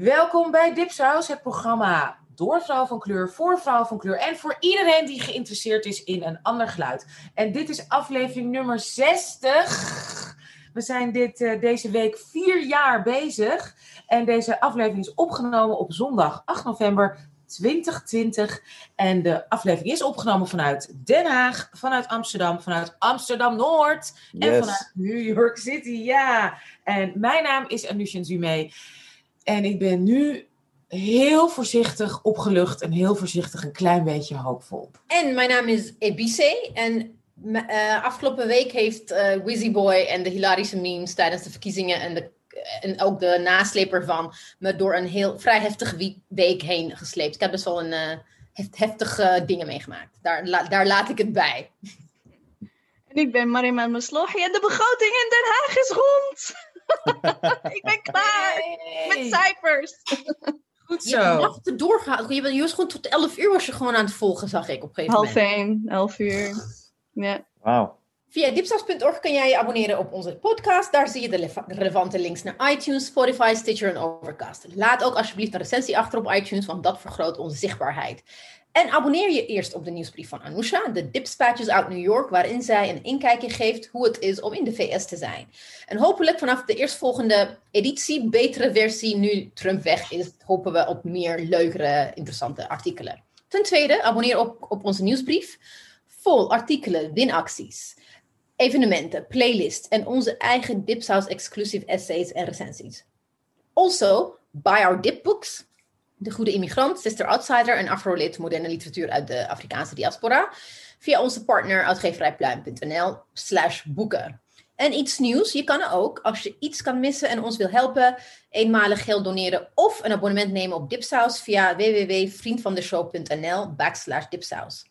Welkom bij Dipsaus, het programma door vrouw van kleur, voor vrouw van kleur en voor iedereen die geïnteresseerd is in een ander geluid. En dit is aflevering nummer 60. We zijn dit, uh, deze week vier jaar bezig. En deze aflevering is opgenomen op zondag 8 november 2020. En de aflevering is opgenomen vanuit Den Haag, vanuit Amsterdam, vanuit Amsterdam Noord en vanuit New York City. Ja, en mijn naam is Anushan Zume. En ik ben nu heel voorzichtig opgelucht en heel voorzichtig een klein beetje hoopvol. En mijn naam is Ebice en uh, afgelopen week heeft uh, Wizzy Boy en de hilarische memes tijdens de verkiezingen en, de, en ook de nasleep ervan me door een heel vrij heftige week heen gesleept. Ik heb best wel een uh, heft, heftige dingen meegemaakt. Daar, la, daar laat ik het bij. En ik ben Marima Maslohi en de begroting in Den Haag is rond. ik ben klaar met cijfers. Goed zo. Je doorgaan. Je, je was gewoon tot 11 uur was je gewoon aan het volgen, zag ik op een gegeven moment. Half 1, 11 uur. Ja. Wauw. Via dipsas.org kan jij je abonneren op onze podcast. Daar zie je de relevante links naar iTunes, Spotify, Stitcher en Overcast. Laat ook alsjeblieft een recensie achter op iTunes, want dat vergroot onze zichtbaarheid. En abonneer je eerst op de nieuwsbrief van Anousha, de Dipspatches uit New York, waarin zij een inkijkje geeft hoe het is om in de VS te zijn. En hopelijk vanaf de eerstvolgende editie, betere versie, nu Trump weg is, hopen we op meer leukere, interessante artikelen. Ten tweede, abonneer op, op onze nieuwsbrief. Vol artikelen, winacties, evenementen, playlist en onze eigen Dipsaus exclusive essays en recensies. Also, buy our dipbooks de Goede Immigrant, Sister Outsider en Afro-lid moderne literatuur uit de Afrikaanse diaspora. Via onze partner uitgeverijpluim.nl slash boeken. En iets nieuws, je kan ook, als je iets kan missen en ons wil helpen, eenmalig geld doneren of een abonnement nemen op Dipsaus via www.vriendvandeshow.nl backslash dipsaus.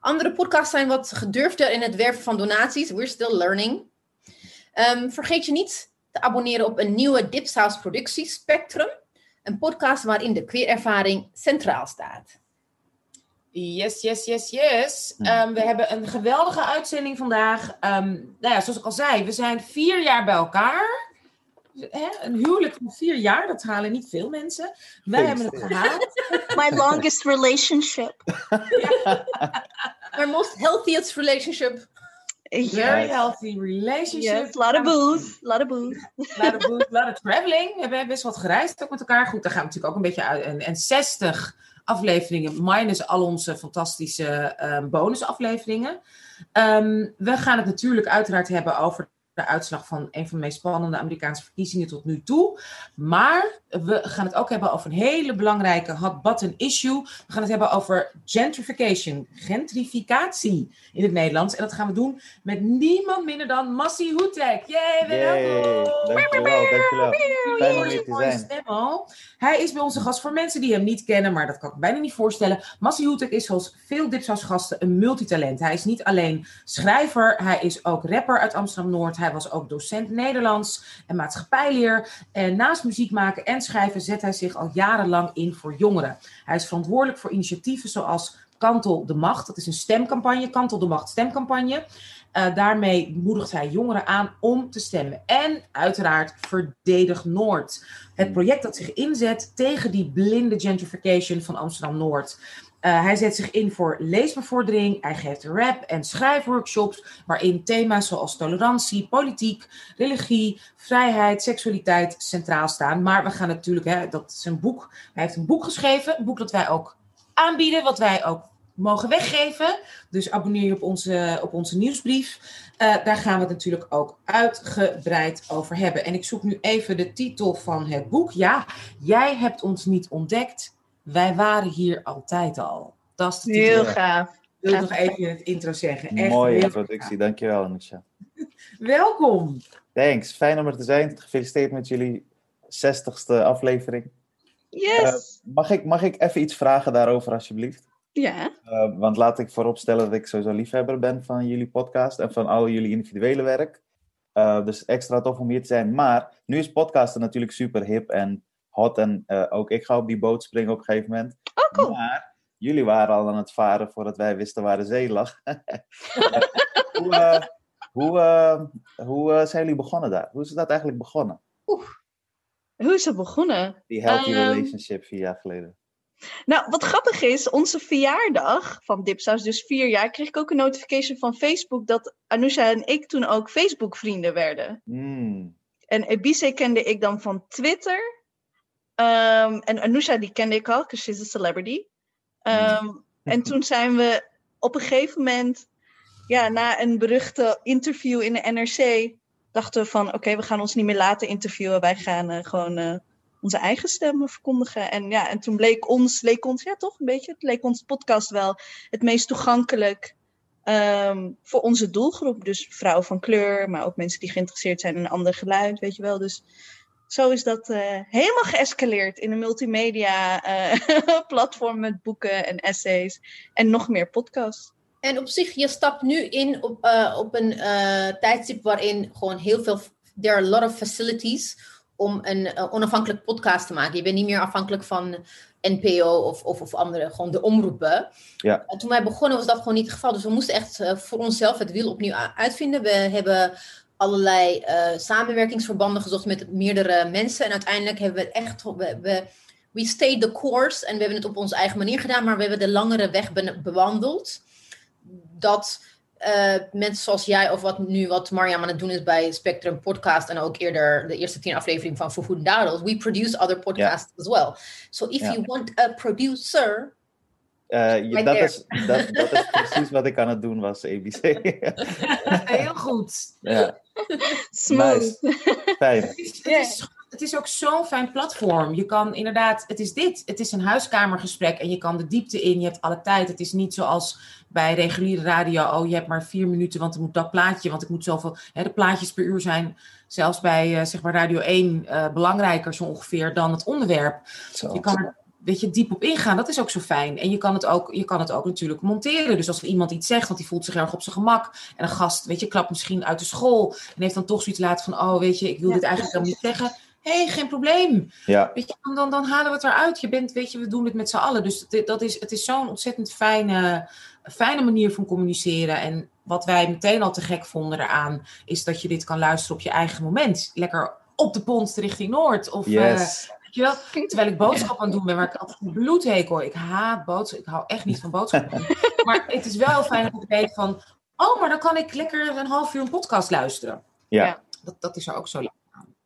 Andere podcasts zijn wat gedurfder in het werven van donaties. We're still learning. Um, vergeet je niet te abonneren op een nieuwe Dipsaus productie, Spectrum. Een podcast waarin de queerervaring centraal staat. Yes, yes, yes, yes. Um, we hebben een geweldige uitzending vandaag. Um, nou ja, zoals ik al zei, we zijn vier jaar bij elkaar. Hè? Een huwelijk van vier jaar, dat halen niet veel mensen. Wij hebben het gehaald. My longest relationship. My most healthiest relationship. Very healthy relationship. Yes, lot of booze. Lot of booze. lot of booze, lot of traveling. We hebben best wat gereisd ook met elkaar. Goed, daar gaan we natuurlijk ook een beetje uit. En, en 60 afleveringen, minus al onze fantastische um, bonusafleveringen. Um, we gaan het natuurlijk uiteraard hebben over de uitslag van een van de meest spannende Amerikaanse verkiezingen tot nu toe. Maar we gaan het ook hebben over een hele belangrijke hot button issue. We gaan het hebben over gentrification, gentrificatie in het Nederlands. En dat gaan we doen met niemand minder dan Massi Hoetek. Yay, welkom! Dankjewel, dankjewel. Fijn om hier te zijn. Stem al. Hij is bij onze gast voor mensen die hem niet kennen, maar dat kan ik bijna niet voorstellen. Massi Hoetek is zoals veel Dipsaus-gasten een multitalent. Hij is niet alleen schrijver, hij is ook rapper uit Amsterdam-Noord. Hij was ook docent Nederlands en maatschappijleer. En naast muziek maken en schrijven zet hij zich al jarenlang in voor jongeren. Hij is verantwoordelijk voor initiatieven zoals Kantel de Macht. Dat is een stemcampagne, Kantel de Macht stemcampagne. Uh, daarmee moedigt hij jongeren aan om te stemmen. En uiteraard Verdedig Noord. Het project dat zich inzet tegen die blinde gentrification van Amsterdam-Noord. Uh, hij zet zich in voor leesbevordering. Hij geeft rap- en schrijfworkshops waarin thema's zoals tolerantie, politiek, religie, vrijheid, seksualiteit centraal staan. Maar we gaan natuurlijk, hè, dat is een boek. Hij heeft een boek geschreven, een boek dat wij ook aanbieden, wat wij ook mogen weggeven. Dus abonneer je op onze, op onze nieuwsbrief. Uh, daar gaan we het natuurlijk ook uitgebreid over hebben. En ik zoek nu even de titel van het boek. Ja, jij hebt ons niet ontdekt. Wij waren hier altijd al. Dat is de titel. Heel gaaf. Ik wil nog even in het intro zeggen. Echt Mooie introductie, dankjewel Anisha. Welkom. Thanks, fijn om er te zijn. Gefeliciteerd met jullie 60ste aflevering. Yes. Uh, mag, ik, mag ik even iets vragen daarover alsjeblieft? Ja. Uh, want laat ik vooropstellen dat ik sowieso liefhebber ben van jullie podcast en van al jullie individuele werk. Uh, dus extra tof om hier te zijn. Maar nu is podcasten natuurlijk super hip en hot. En uh, ook ik ga op die boot springen op een gegeven moment. Oh, cool. Maar jullie waren al aan het varen voordat wij wisten waar de zee lag. hoe uh, hoe, uh, hoe zijn jullie begonnen daar? Hoe is dat eigenlijk begonnen? Oeh. Hoe is het begonnen? Die healthy Ehm, relationship vier jaar geleden. Nou, wat grappig is, onze verjaardag van Dipsaus, dus vier jaar, kreeg ik ook een notification van Facebook dat Anousha en ik toen ook Facebook-vrienden werden. Mm. En Ebise kende ik dan van Twitter. Ehm, en Anousha die kende ik al, because she's a celebrity. Ehm, en toen zijn we op een gegeven moment, ja, na een beruchte interview in de NRC, dachten we van, oké, we gaan ons niet meer laten interviewen. Wij gaan eh, gewoon eh, onze eigen stemmen verkondigen. En ja, en toen bleek ons, leek ons, ja toch een beetje, het leek ons podcast wel het meest toegankelijk ehm, voor onze doelgroep. Dus vrouwen van kleur, maar ook mensen die geïnteresseerd zijn in een ander geluid, weet je wel. Dus zo is dat eh, helemaal geëscaleerd in een multimedia eh, platform met boeken en essays en nog meer podcasts. En op zich, je stapt nu in op, eh, op een eh, tijdstip waarin gewoon heel veel. There are a lot of facilities om een onafhankelijk podcast te maken. Je bent niet meer afhankelijk van NPO of, of, of andere, gewoon de omroepen. Ja. En toen wij begonnen was dat gewoon niet het geval. Dus we moesten echt voor onszelf het wiel opnieuw uitvinden. We hebben allerlei eh, samenwerkingsverbanden gezocht met meerdere mensen. En uiteindelijk hebben we echt. We, we, we stayed the course en we hebben het op onze eigen manier gedaan, maar we hebben de langere weg be- bewandeld. Dat eh, mensen zoals jij, of wat nu wat Mariam aan het doen is bij Spectrum Podcast en ook eerder de eerste tien afleveringen van and Dadels, we produce other podcasts as well. So if you want a producer, Eh, dat, is, dat, dat is precies wat ik aan het doen was, ABC. Heel goed. ja, Smooth. nice. Fijn. Het is, het is, het is ook zo'n fijn platform. Je kan inderdaad, het is dit. Het is een huiskamergesprek en je kan de diepte in. Je hebt alle tijd. Het is niet zoals bij reguliere radio. Oh, je hebt maar vier minuten, want er moet dat plaatje. Want ik moet zoveel. Hè, de plaatjes per uur zijn zelfs bij eh, zeg maar Radio 1 eh, belangrijker zo ongeveer dan het onderwerp. Zo. Je kan er weet je, diep op ingaan. Dat is ook zo fijn. En je kan het ook, je kan het ook natuurlijk monteren. Dus als er iemand iets zegt, want die voelt zich erg op zijn gemak. En een gast, weet je, klapt misschien uit de school. En heeft dan toch zoiets laten van, oh, weet je, ik wil Ja, dit eigenlijk helemaal niet zeggen. Hé, hey, geen probleem. Ja, Weet je, dan, dan, dan halen we het eruit. Je bent, weet je, we doen het met z'n allen. Dus het, dat is, het is zo'n ontzettend fijne, fijne manier van communiceren. En wat wij meteen al te gek vonden eraan, is dat je dit kan luisteren op je eigen moment. Lekker op de pont richting Noord. Of, eh, yes. Weet je wel, terwijl ik boodschap aan het doen ben, waar ik altijd een bloedhekel. Ik haat boodschappen. Ik hou echt niet van boodschappen. maar het is wel heel fijn dat ik weet van, oh, maar dan kan ik lekker een half uur een podcast luisteren. Ja. Dat, dat is er ook zo leuk.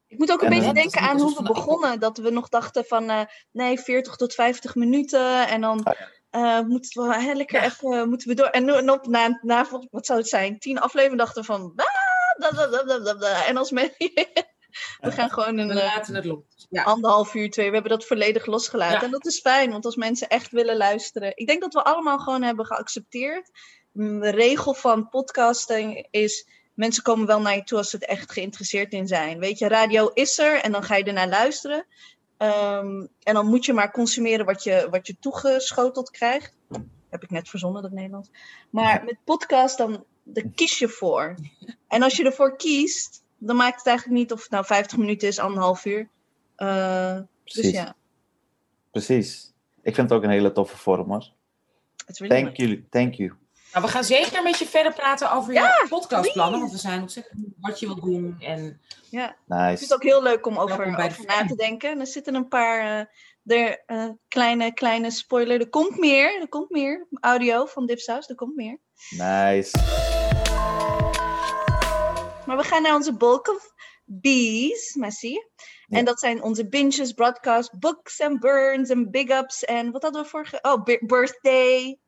Ik moet ook een En, beetje eh, denken aan hoe we begonnen. Dat we nog dachten van, eh, nee, 40 tot 50 minuten. En dan Ah, eh, moeten we hè, lekker Ja. even moeten we door. En, op, na, na, wat zou het zijn, tien afleveringen dachten van... "Ah, da, da, da, da, da, da." En als men, we gaan gewoon een We eh, laten het los. Ja. anderhalf uur, twee. We hebben dat volledig losgelaten. Ja. En dat is fijn, want als mensen echt willen luisteren. Ik denk dat we allemaal gewoon hebben geaccepteerd. Mm, De regel van podcasting is. Mensen komen wel naar je toe als ze er echt geïnteresseerd in zijn. Weet je, radio is er en dan ga je ernaar luisteren. Ehm, en dan moet je maar consumeren wat je, wat je toegeschoteld krijgt. Heb ik net verzonnen, dat Nederlands. Maar met podcast, dan daar kies je voor. En als je ervoor kiest, dan maakt het eigenlijk niet of het nou 50 minuten is, anderhalf uur. Eh, dus Precies. ja, Precies. Ik vind het ook een hele toffe vorm hoor. is Thank you. Thank you. Nou, we gaan zeker met je verder praten over Ja, je podcastplannen. Want we zijn ontzettend wat je wilt doen. En vind Nice. het ook heel leuk om over, bij de over na te denken. En er zitten een paar eh, er, eh, kleine, kleine spoiler. Er komt meer. Er komt meer. Audio van Dipsaus. Er komt meer. Nice. Maar we gaan naar onze bulk of bees, Messi. Ja. En dat zijn onze binges, broadcasts, books en burns en big ups. En wat hadden we vorige? Oh, bi- birthday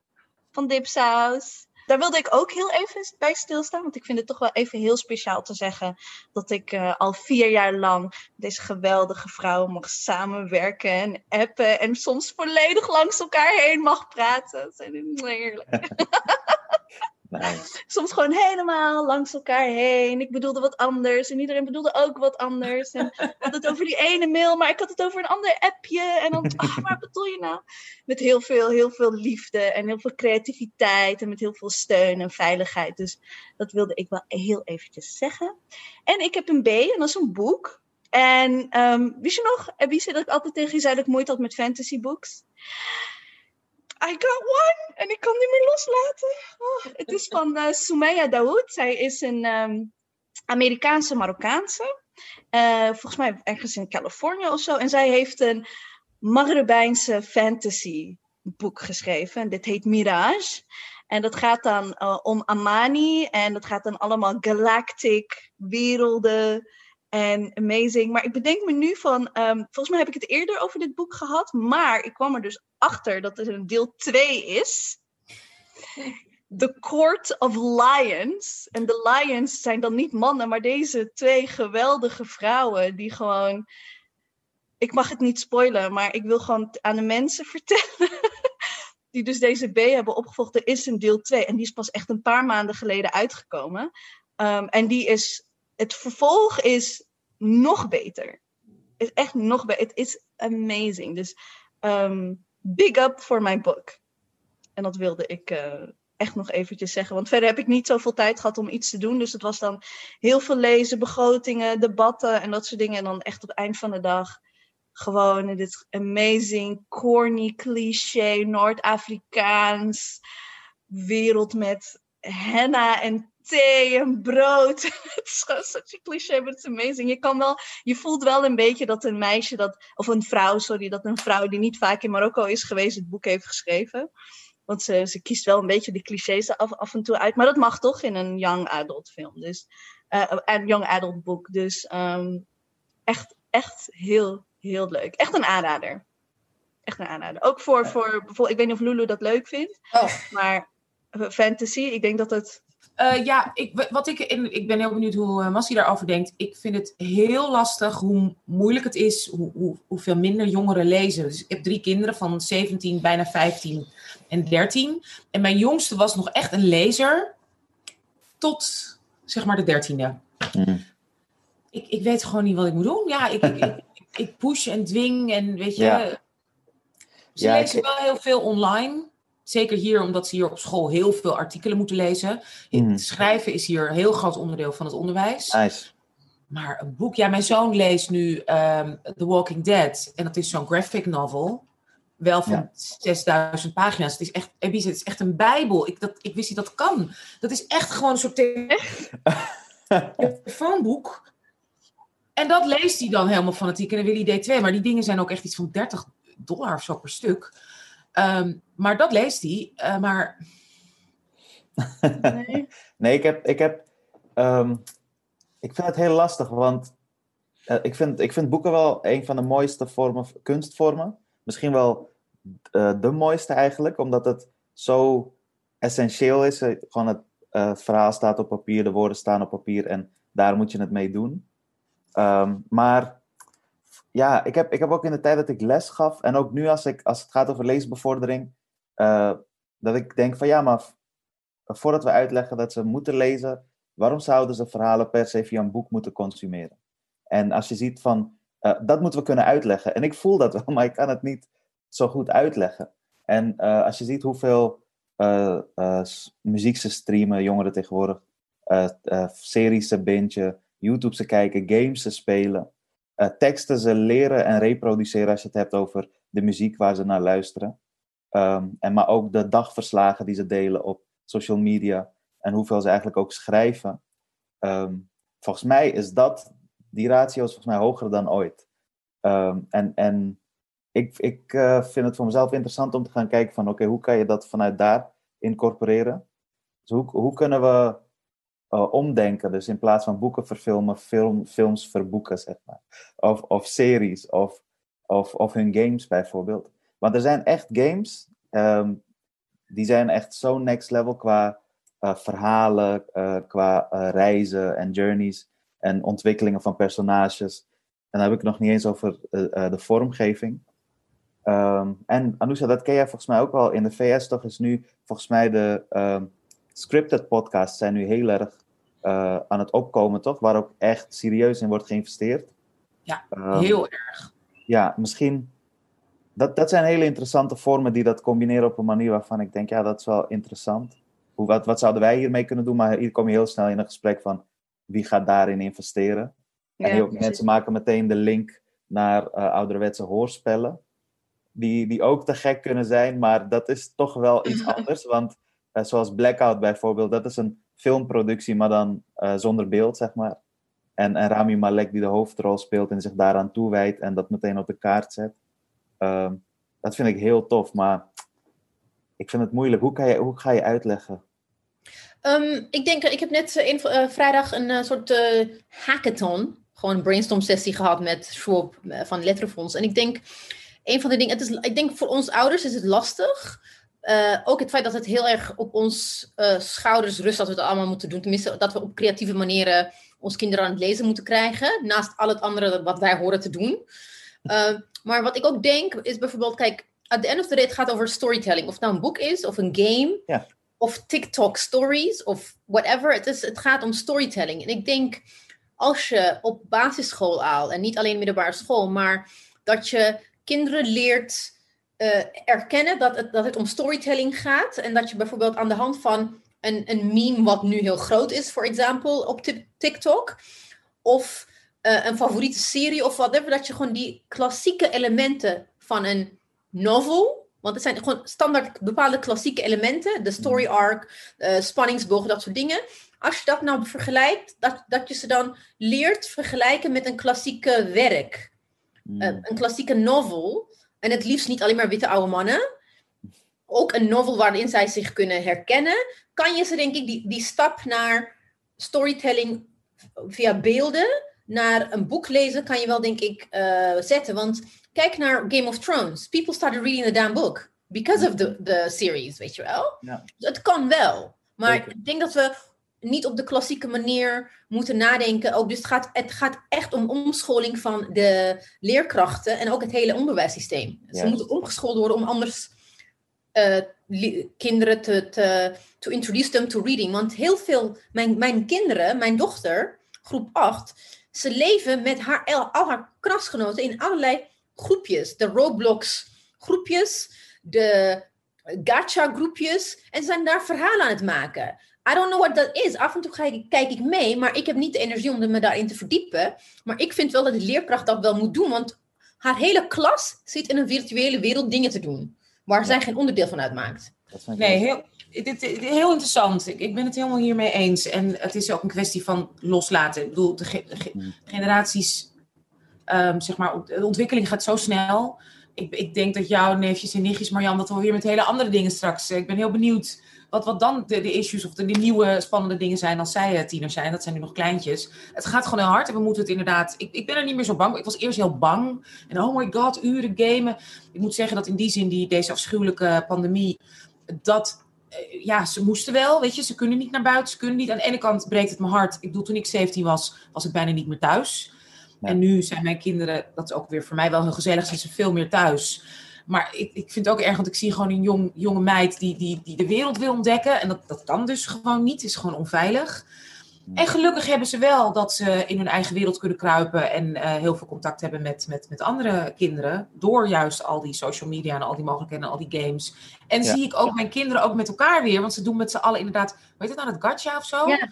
van Dipsaus. Daar wilde ik ook heel even bij stilstaan. Want ik vind het toch wel even heel speciaal te zeggen. Dat ik eh, al vier jaar lang met deze geweldige vrouwen mag samenwerken en appen. En soms volledig langs elkaar heen mag praten. Dat is heerlijk Soms gewoon helemaal langs elkaar heen. Ik bedoelde wat anders en iedereen bedoelde ook wat anders. En ik had het over die ene mail, maar ik had het over een ander appje. En dan, ah, waar bedoel je nou? Met heel veel, heel veel liefde en heel veel creativiteit en met heel veel steun en veiligheid. Dus dat wilde ik wel heel eventjes zeggen. En ik heb een B en dat is een boek. En ehm wist je nog, zei dat ik altijd tegen je zei dat ik moeite had met fantasybooks? I got one! En ik kan niet meer loslaten. Oh, het is van eh Sumaya Dawood. Zij is een ehm, Amerikaanse Marokkaanse. Eh, volgens mij ergens in Californië of zo. En zij heeft een Maghrebijnse fantasy boek geschreven. En dit heet Mirage. En dat gaat dan uh, om Amani. En dat gaat dan allemaal galactic werelden. En amazing. Maar ik bedenk me nu van. Um, volgens mij heb ik het eerder over dit boek gehad. Maar ik kwam er dus achter dat er een deel 2 is. The Court of Lions. En de lions zijn dan niet mannen, maar deze twee geweldige vrouwen die gewoon. Ik mag het niet spoilen, maar ik wil gewoon aan de mensen vertellen. die dus deze B hebben opgevolgd. Er is een deel 2 en die is pas echt een paar maanden geleden uitgekomen. Um, en die is. Het vervolg is nog beter. Is echt nog beter. Het is amazing. Dus um, big up voor mijn boek. En dat wilde ik. Uh, echt nog eventjes zeggen. Want verder heb ik niet zoveel tijd gehad om iets te doen. Dus het was dan heel veel lezen, begrotingen, debatten en dat soort dingen. En dan echt op het eind van de dag gewoon dit amazing, corny, cliché, Noord-Afrikaans wereld met henna en thee en brood. Het is gewoon such a cliché, but it's amazing. Je kan wel, je voelt wel een beetje dat een meisje dat, of een vrouw, sorry, dat een vrouw die niet vaak in Marokko is geweest, het boek heeft geschreven. Want ze, ze kiest wel een beetje de clichés af, af en toe uit. Maar dat mag toch in een young adult film. Dus, uh, een young adult boek. Dus um, echt, echt heel, heel leuk. Echt een aanrader. Echt een aanrader. Ook voor, voor bijvoorbeeld, ik weet niet of Lulu dat leuk vindt. Oh. Maar fantasy, ik denk dat het... Uh, ja, ik, wat ik, ik ben heel benieuwd hoe uh, Massie daarover denkt. Ik vind het heel lastig hoe moeilijk het is, hoe, hoe, hoeveel minder jongeren lezen. Dus ik heb drie kinderen van 17, bijna 15 en 13. En mijn jongste was nog echt een lezer tot zeg maar de dertiende. Mm. Ik, ik weet gewoon niet wat ik moet doen. Ja, ik, ik, ik, push en dwing en weet je. Ja. Ze Ja, lezen wel heel veel online. Zeker hier, omdat ze hier op school heel veel artikelen moeten lezen. Mhm. Schrijven is hier een heel groot onderdeel van het onderwijs. Nice. Maar een boek, ja, mijn zoon leest nu ehm, The Walking Dead. En dat is zo'n graphic novel. Wel van Ja. 6000 pagina's. Het is echt, Ebice, het is echt een bijbel. Ik, dat, ik wist niet dat het kan. Dat is echt gewoon een soort telefoonboek. En dat leest hij dan helemaal fanatiek. En dan wil hij D2. Maar die dingen zijn ook echt iets van 30 dollar of zo per stuk. Ehm, maar dat leest hij. Eh, maar Nee. Nee, ik heb. Ik, heb ehm, ik vind het heel lastig, want eh, ik, vind, ik vind boeken wel een van de mooiste vormen, kunstvormen. Misschien wel eh, de mooiste eigenlijk, omdat het zo essentieel is. Gewoon het, het verhaal staat op papier, de woorden staan op papier en daar moet je het mee doen. Ehm, maar ja, ik heb, ik heb ook in de tijd dat ik les gaf en ook nu als, ik, als het gaat over leesbevordering, eh, dat ik denk van ja, maar voordat we uitleggen dat ze moeten lezen, waarom zouden ze verhalen per se via een boek moeten consumeren? En als je ziet van, eh, dat moeten we kunnen uitleggen. En ik voel dat wel, maar ik kan het niet zo goed uitleggen. En eh, als je ziet hoeveel muziek ze streamen, jongeren tegenwoordig, series ze bingen, YouTube ze kijken, games ze spelen, teksten ze leren en reproduceren als je het hebt over de muziek waar ze naar luisteren. Ehm, en maar ook de dagverslagen die ze delen op social media en hoeveel ze eigenlijk ook schrijven. Ehm, volgens mij is dat, die ratio is volgens mij hoger dan ooit. Ehm, en en ik, ik eh, vind het voor mezelf interessant om te gaan kijken van oké, hoe kan je dat vanuit daar incorporeren? Dus hoe, hoe kunnen we eh, omdenken? Dus in plaats van boeken verfilmen, film, films verboeken, zeg maar. Of, of series, of, of, of hun games bijvoorbeeld. Want er zijn echt games, ehm, die zijn echt zo next level qua eh, verhalen, eh, qua eh, reizen en journeys en ontwikkelingen van personages. En dan heb ik het nog niet eens over de vormgeving. Ehm, en Anousha, dat ken jij volgens mij ook wel in de VS, toch? Is nu volgens mij de ehm, scripted podcasts zijn nu heel erg aan het opkomen, toch? Waar ook echt serieus in wordt geïnvesteerd. Ja, heel erg. ja, misschien. Dat, dat zijn hele interessante vormen die dat combineren op een manier waarvan ik denk, ja, dat is wel interessant. Hoe, wat, wat zouden wij hiermee kunnen doen? Maar hier kom je heel snel in een gesprek van wie gaat daarin investeren. En heel veel mensen maken meteen de link naar eh, ouderwetse hoorspellen. Die, die ook te gek kunnen zijn, maar dat is toch wel iets anders. Want eh, zoals Blackout bijvoorbeeld, dat is een filmproductie, maar dan eh, zonder beeld, zeg maar. En, en Rami Malek die de hoofdrol speelt en zich daaraan toewijdt en dat meteen op de kaart zet. Ehm, dat vind ik heel tof, maar ik vind het moeilijk. Hoe, kan hoe ga je uitleggen? Um, ik denk, ik heb net in, uh, vrijdag een uh, soort uh, hackathon, gewoon een brainstorm sessie gehad met Schwab van Letterfonds. En ik denk, een van de dingen, het is, ik denk voor ons ouders is het lastig. ook het feit dat het heel erg op ons schouders rust dat we het allemaal moeten doen. Tenminste, dat we op creatieve manieren ons kinderen aan het lezen moeten krijgen. Naast al het andere wat wij horen te doen. Maar wat ik ook denk, is bijvoorbeeld, kijk, at the end of the day, het gaat over storytelling. Of het nou een boek is, of een game, ja. of TikTok stories, of whatever. Het, is, het gaat om storytelling. En ik denk, als je op basisschool al, en niet alleen middelbare school, maar dat je kinderen leert uh, erkennen dat het, dat het om storytelling gaat. En dat je bijvoorbeeld aan de hand van een, een meme, wat nu heel groot is, voor example, op TikTok, of uh, een favoriete serie of whatever, dat je gewoon die klassieke elementen van een novel. Want het zijn gewoon standaard bepaalde klassieke elementen. De story mm. arc, uh, spanningsboog, dat soort dingen. Als je dat nou vergelijkt, dat, dat je ze dan leert vergelijken met een klassieke werk. Uh, een klassieke novel. En het liefst niet alleen maar witte oude mannen. Ook een novel waarin zij zich kunnen herkennen. Kan je ze denk ik die, die stap naar storytelling via beelden naar een boek lezen, kan je wel denk ik uh, zetten. Want Kijk naar Game of Thrones. People started reading the damn book because of the, the series, weet je wel. Ja. Dus het kan wel. Maar ik denk dat we niet op de klassieke manier moeten nadenken. Ook, dus het gaat, het gaat echt om omscholing van de leerkrachten en ook het hele onderwijssysteem. Ze moeten omgeschoold worden om anders uh, kinderen te, te to introduce them to reading. Want heel veel, mijn, mijn kinderen, mijn dochter, groep 8, ze leven met haar, al haar klasgenoten in allerlei groepjes. De Roblox groepjes, de gacha groepjes. En zijn daar verhalen aan het maken. I don't know what that is. Af en toe ga ik, kijk ik mee, maar ik heb niet de energie om me daarin te verdiepen. Maar ik vind wel dat de leerkracht dat wel moet doen, want haar hele klas zit in een virtuele wereld dingen te doen, waar zij geen onderdeel van uitmaakt. Nee, heel, dit, heel interessant. Ik, ik ben het helemaal hiermee eens. En het is ook een kwestie van loslaten. Ik bedoel, de, ge, de Hmm. generaties um, zeg maar, de ontwikkeling gaat zo snel. Ik, ik, denk dat jouw neefjes en nichtjes, Marjan, dat we weer met hele andere dingen straks. Ik ben heel benieuwd wat, wat dan de, de issues of de, de, nieuwe spannende dingen zijn als zij uh, tieners zijn. Dat zijn nu nog kleintjes. Het gaat gewoon heel hard en we moeten het inderdaad. Ik, ik ben er niet meer zo bang. Ik was eerst heel bang. En oh my god, uren gamen. Ik moet zeggen dat in die zin, die, deze afschuwelijke pandemie, dat ja, ze moesten wel, weet je, ze kunnen niet naar buiten, ze kunnen niet. Aan de ene kant breekt het mijn hart. Ik bedoel, toen ik 17 was, was ik bijna niet meer thuis. Ja. En nu zijn mijn kinderen, dat is ook weer voor mij wel heel gezellig, zijn ze veel meer thuis. Maar ik, ik vind het ook erg, want ik zie gewoon een jong, jonge meid die, die, die de wereld wil ontdekken. En dat, dat kan dus gewoon niet, is gewoon onveilig. En gelukkig hebben ze wel dat ze in hun eigen wereld kunnen kruipen en uh, heel veel contact hebben met, met, met andere kinderen. Door juist al die social media en al die mogelijkheden en al die games. En ja. zie ik ook mijn kinderen ook met elkaar weer, want ze doen met z'n allen inderdaad, weet je het nou, het gacha of zo? Ja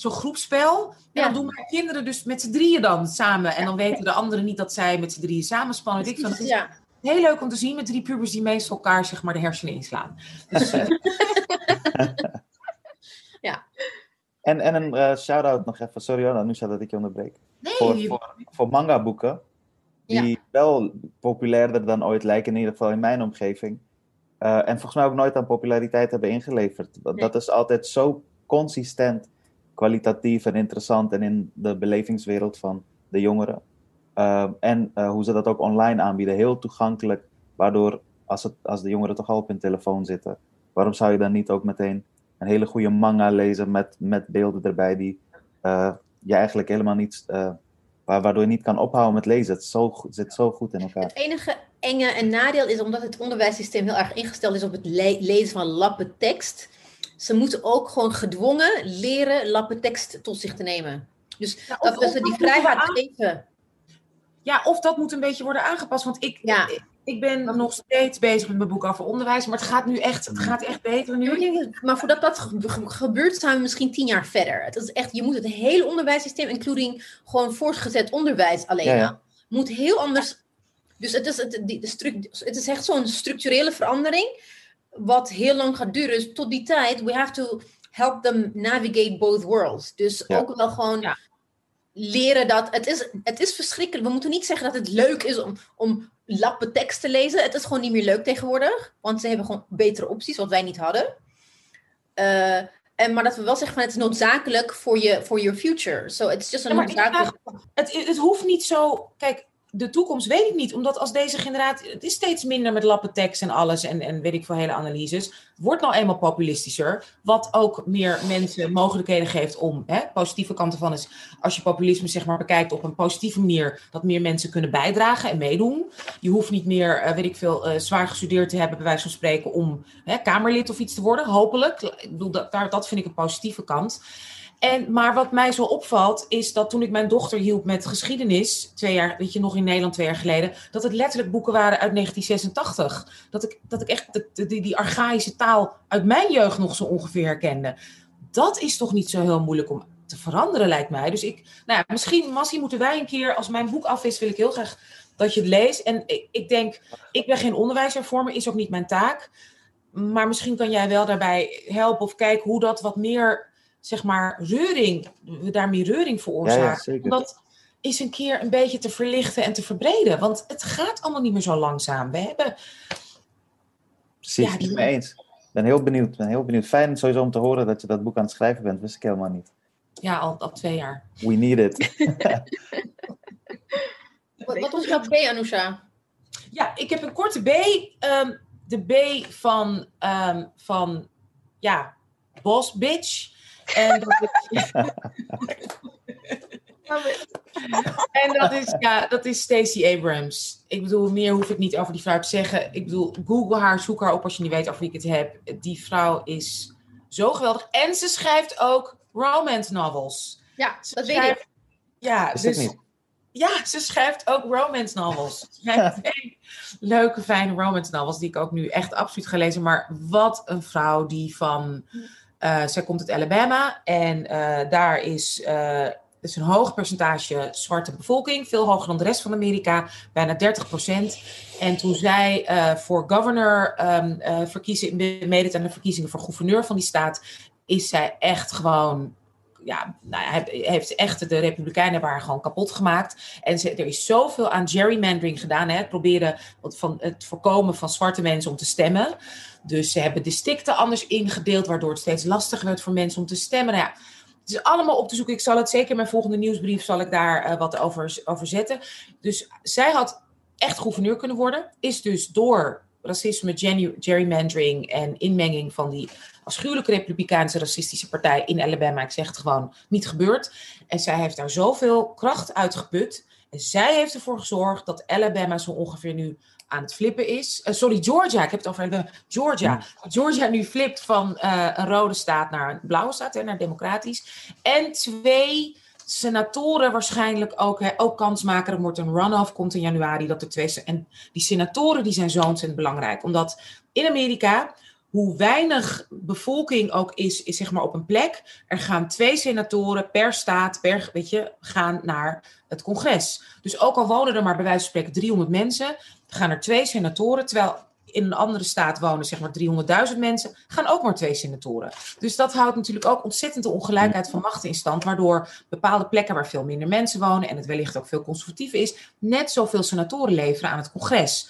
zo'n groepspel. En ja. dan doen mijn kinderen dus met z'n drieën dan samen. En dan weten de anderen niet dat zij met z'n drieën samenspannen. Ik vind het ja. heel leuk om te zien met drie pubers die meestal elkaar zeg maar de hersenen inslaan. Dus, uh... ja. En, en een uh, shout-out nog even, sorry hoor, nu dat ik je onderbreek. Nee. Voor, voor, voor manga boeken, die ja. wel populairder dan ooit lijken, in ieder geval in mijn omgeving. Uh, en volgens mij ook nooit aan populariteit hebben ingeleverd. Dat, nee. dat is altijd zo consistent kwalitatief en interessant en in de belevingswereld van de jongeren. Uh, en uh, hoe ze dat ook online aanbieden, heel toegankelijk, waardoor als, het, als de jongeren toch al op hun telefoon zitten, waarom zou je dan niet ook meteen een hele goede manga lezen met, met beelden erbij die uh, je eigenlijk helemaal niet, waardoor je niet kan ophouden met lezen. Het, zo, zit zo goed in elkaar. Het enige enge en nadeel is omdat het onderwijssysteem heel erg ingesteld is op het le lezen van lappen tekst ze moeten ook gewoon gedwongen leren lappen tekst tot zich te nemen. Dus ja, of, dat we die vrijheid geven. Ja, of dat moet een beetje worden aangepast. Want ik, ja. ik, ik, ben nog steeds bezig met mijn boek over onderwijs. Maar het gaat nu echt, het gaat echt beter nu. Maar voordat dat gebeurt, zijn we misschien tien jaar verder. Het is echt, je moet het hele onderwijssysteem, including gewoon voortgezet onderwijs alleen, ja, ja. moet heel anders. Dus het is, het, die, de het is echt zo'n structurele verandering wat heel lang gaat duren. Dus tot die tijd, we have to help them navigate both worlds. Dus ja. ook wel gewoon ja. Leren dat het is, het is verschrikkelijk. We moeten niet zeggen dat het leuk is om, om lappen tekst te lezen. Het is gewoon niet meer leuk tegenwoordig. Want ze hebben gewoon betere opties, wat wij niet hadden. Uh, en, maar dat we wel zeggen van het is noodzakelijk voor je voor your future. So it's just Ja, maar noodzakelijk. Het, het hoeft niet zo. Kijk, de toekomst weet ik niet. Omdat als deze generatie. Het is steeds minder met lappentekst en alles. En, en weet ik veel hele analyses. Wordt nou eenmaal populistischer. Wat ook meer mensen mogelijkheden geeft om. Hè, positieve kanten van is. Als je populisme zeg maar bekijkt op een positieve manier. Dat meer mensen kunnen bijdragen en meedoen. Je hoeft niet meer, eh, weet ik veel, eh, zwaar gestudeerd te hebben. Bij wijze van spreken. Om hè, Kamerlid of iets te worden. Hopelijk. Bedoel, dat, daar, dat vind ik een positieve kant. En, maar wat mij zo opvalt, is dat toen ik mijn dochter hielp met geschiedenis, twee jaar, weet je, nog in Nederland twee jaar geleden, dat het letterlijk boeken waren uit 1986. Dat ik, dat ik echt de, die, die archaïsche taal uit mijn jeugd nog zo ongeveer herkende. Dat is toch niet zo heel moeilijk om te veranderen, lijkt mij. Dus ik, nou ja, misschien, Massie, moeten wij een keer, als mijn boek af is, wil ik heel graag dat je het leest. En ik, ik denk, ik ben geen onderwijshervormer, is ook niet mijn taak. Maar misschien kan jij wel daarbij helpen of kijken hoe dat wat meer zeg maar, reuring, we daarmee reuring veroorzaken. Ja, ja, zeker. Om dat eens een keer een beetje te verlichten en te verbreden. Want het gaat allemaal niet meer zo langzaam. We hebben, Precies, Ja, ik die- ben mee eens. Ik ben heel benieuwd. ben heel benieuwd. Fijn sowieso om te horen dat je dat boek aan het schrijven bent. Wist ik helemaal niet. ja, al, al twee jaar. We need it. Wat, wat was jouw B, Anousha? Ja, ik heb een korte B. ehm, de B van, ehm, van ja, boss bitch. En dat is, en dat is, ja, dat is Stacey Abrams. Ik bedoel, meer hoef ik niet over die vrouw te zeggen. Ik bedoel, google haar, zoek haar op als je niet weet over wie ik het heb. Die vrouw is zo geweldig. En ze schrijft ook romance novels. Ja, Ze dat weet schrijft- ik. Ja, dus niet. ja, ze schrijft ook romance novels. Ze schrijft twee leuke, fijne romance novels die ik ook nu echt absoluut ga lezen. Maar wat een vrouw die van... eh, zij komt uit Alabama en eh, daar is, eh, is een hoog percentage zwarte bevolking. Veel hoger dan de rest van Amerika, bijna 30 procent. En toen zij voor governor eh, verkiezen, meedeed aan de verkiezingen voor gouverneur van die staat... is zij echt gewoon ja, nou, hij heeft echt de Republikeinen haar gewoon kapot gemaakt. En ze, er is zoveel aan gerrymandering gedaan. Hè, het proberen van het voorkomen van zwarte mensen om te stemmen. Dus ze hebben districten anders ingedeeld, waardoor het steeds lastiger werd voor mensen om te stemmen. Nou ja, het is allemaal op te zoeken. Ik zal het zeker in mijn volgende nieuwsbrief zal ik daar eh, wat over, over zetten. Dus zij had echt gouverneur kunnen worden. Is dus door racisme, gerrymandering en inmenging van die afschuwelijke republikeinse racistische partij in Alabama, ik zeg het gewoon, niet gebeurd. En zij heeft daar zoveel kracht uitgeput. En zij heeft ervoor gezorgd dat Alabama zo ongeveer nu aan het flippen is. Eh, sorry, Georgia. Ik heb het over. Georgia. Georgia nu flipt van eh, een rode staat naar een blauwe staat, hè, naar democratisch. En twee senatoren waarschijnlijk ook, hè, ook kans maken. Er wordt een runoff, komt in januari. Dat de twee, en die senatoren die zijn zo ontzettend belangrijk. Omdat in Amerika, hoe weinig bevolking ook is, is zeg maar op een plek. Er gaan twee senatoren per staat, per, weet je, gaan naar het congres. Dus ook al wonen er maar bij wijze van spreken 300 mensen, gaan er twee senatoren. Terwijl in een andere staat wonen zeg maar 300.000 mensen, gaan ook maar twee senatoren. Dus dat houdt natuurlijk ook ontzettend de ongelijkheid van machten in stand, waardoor bepaalde plekken waar veel minder mensen wonen en het wellicht ook veel conservatiever is, net zoveel senatoren leveren aan het congres.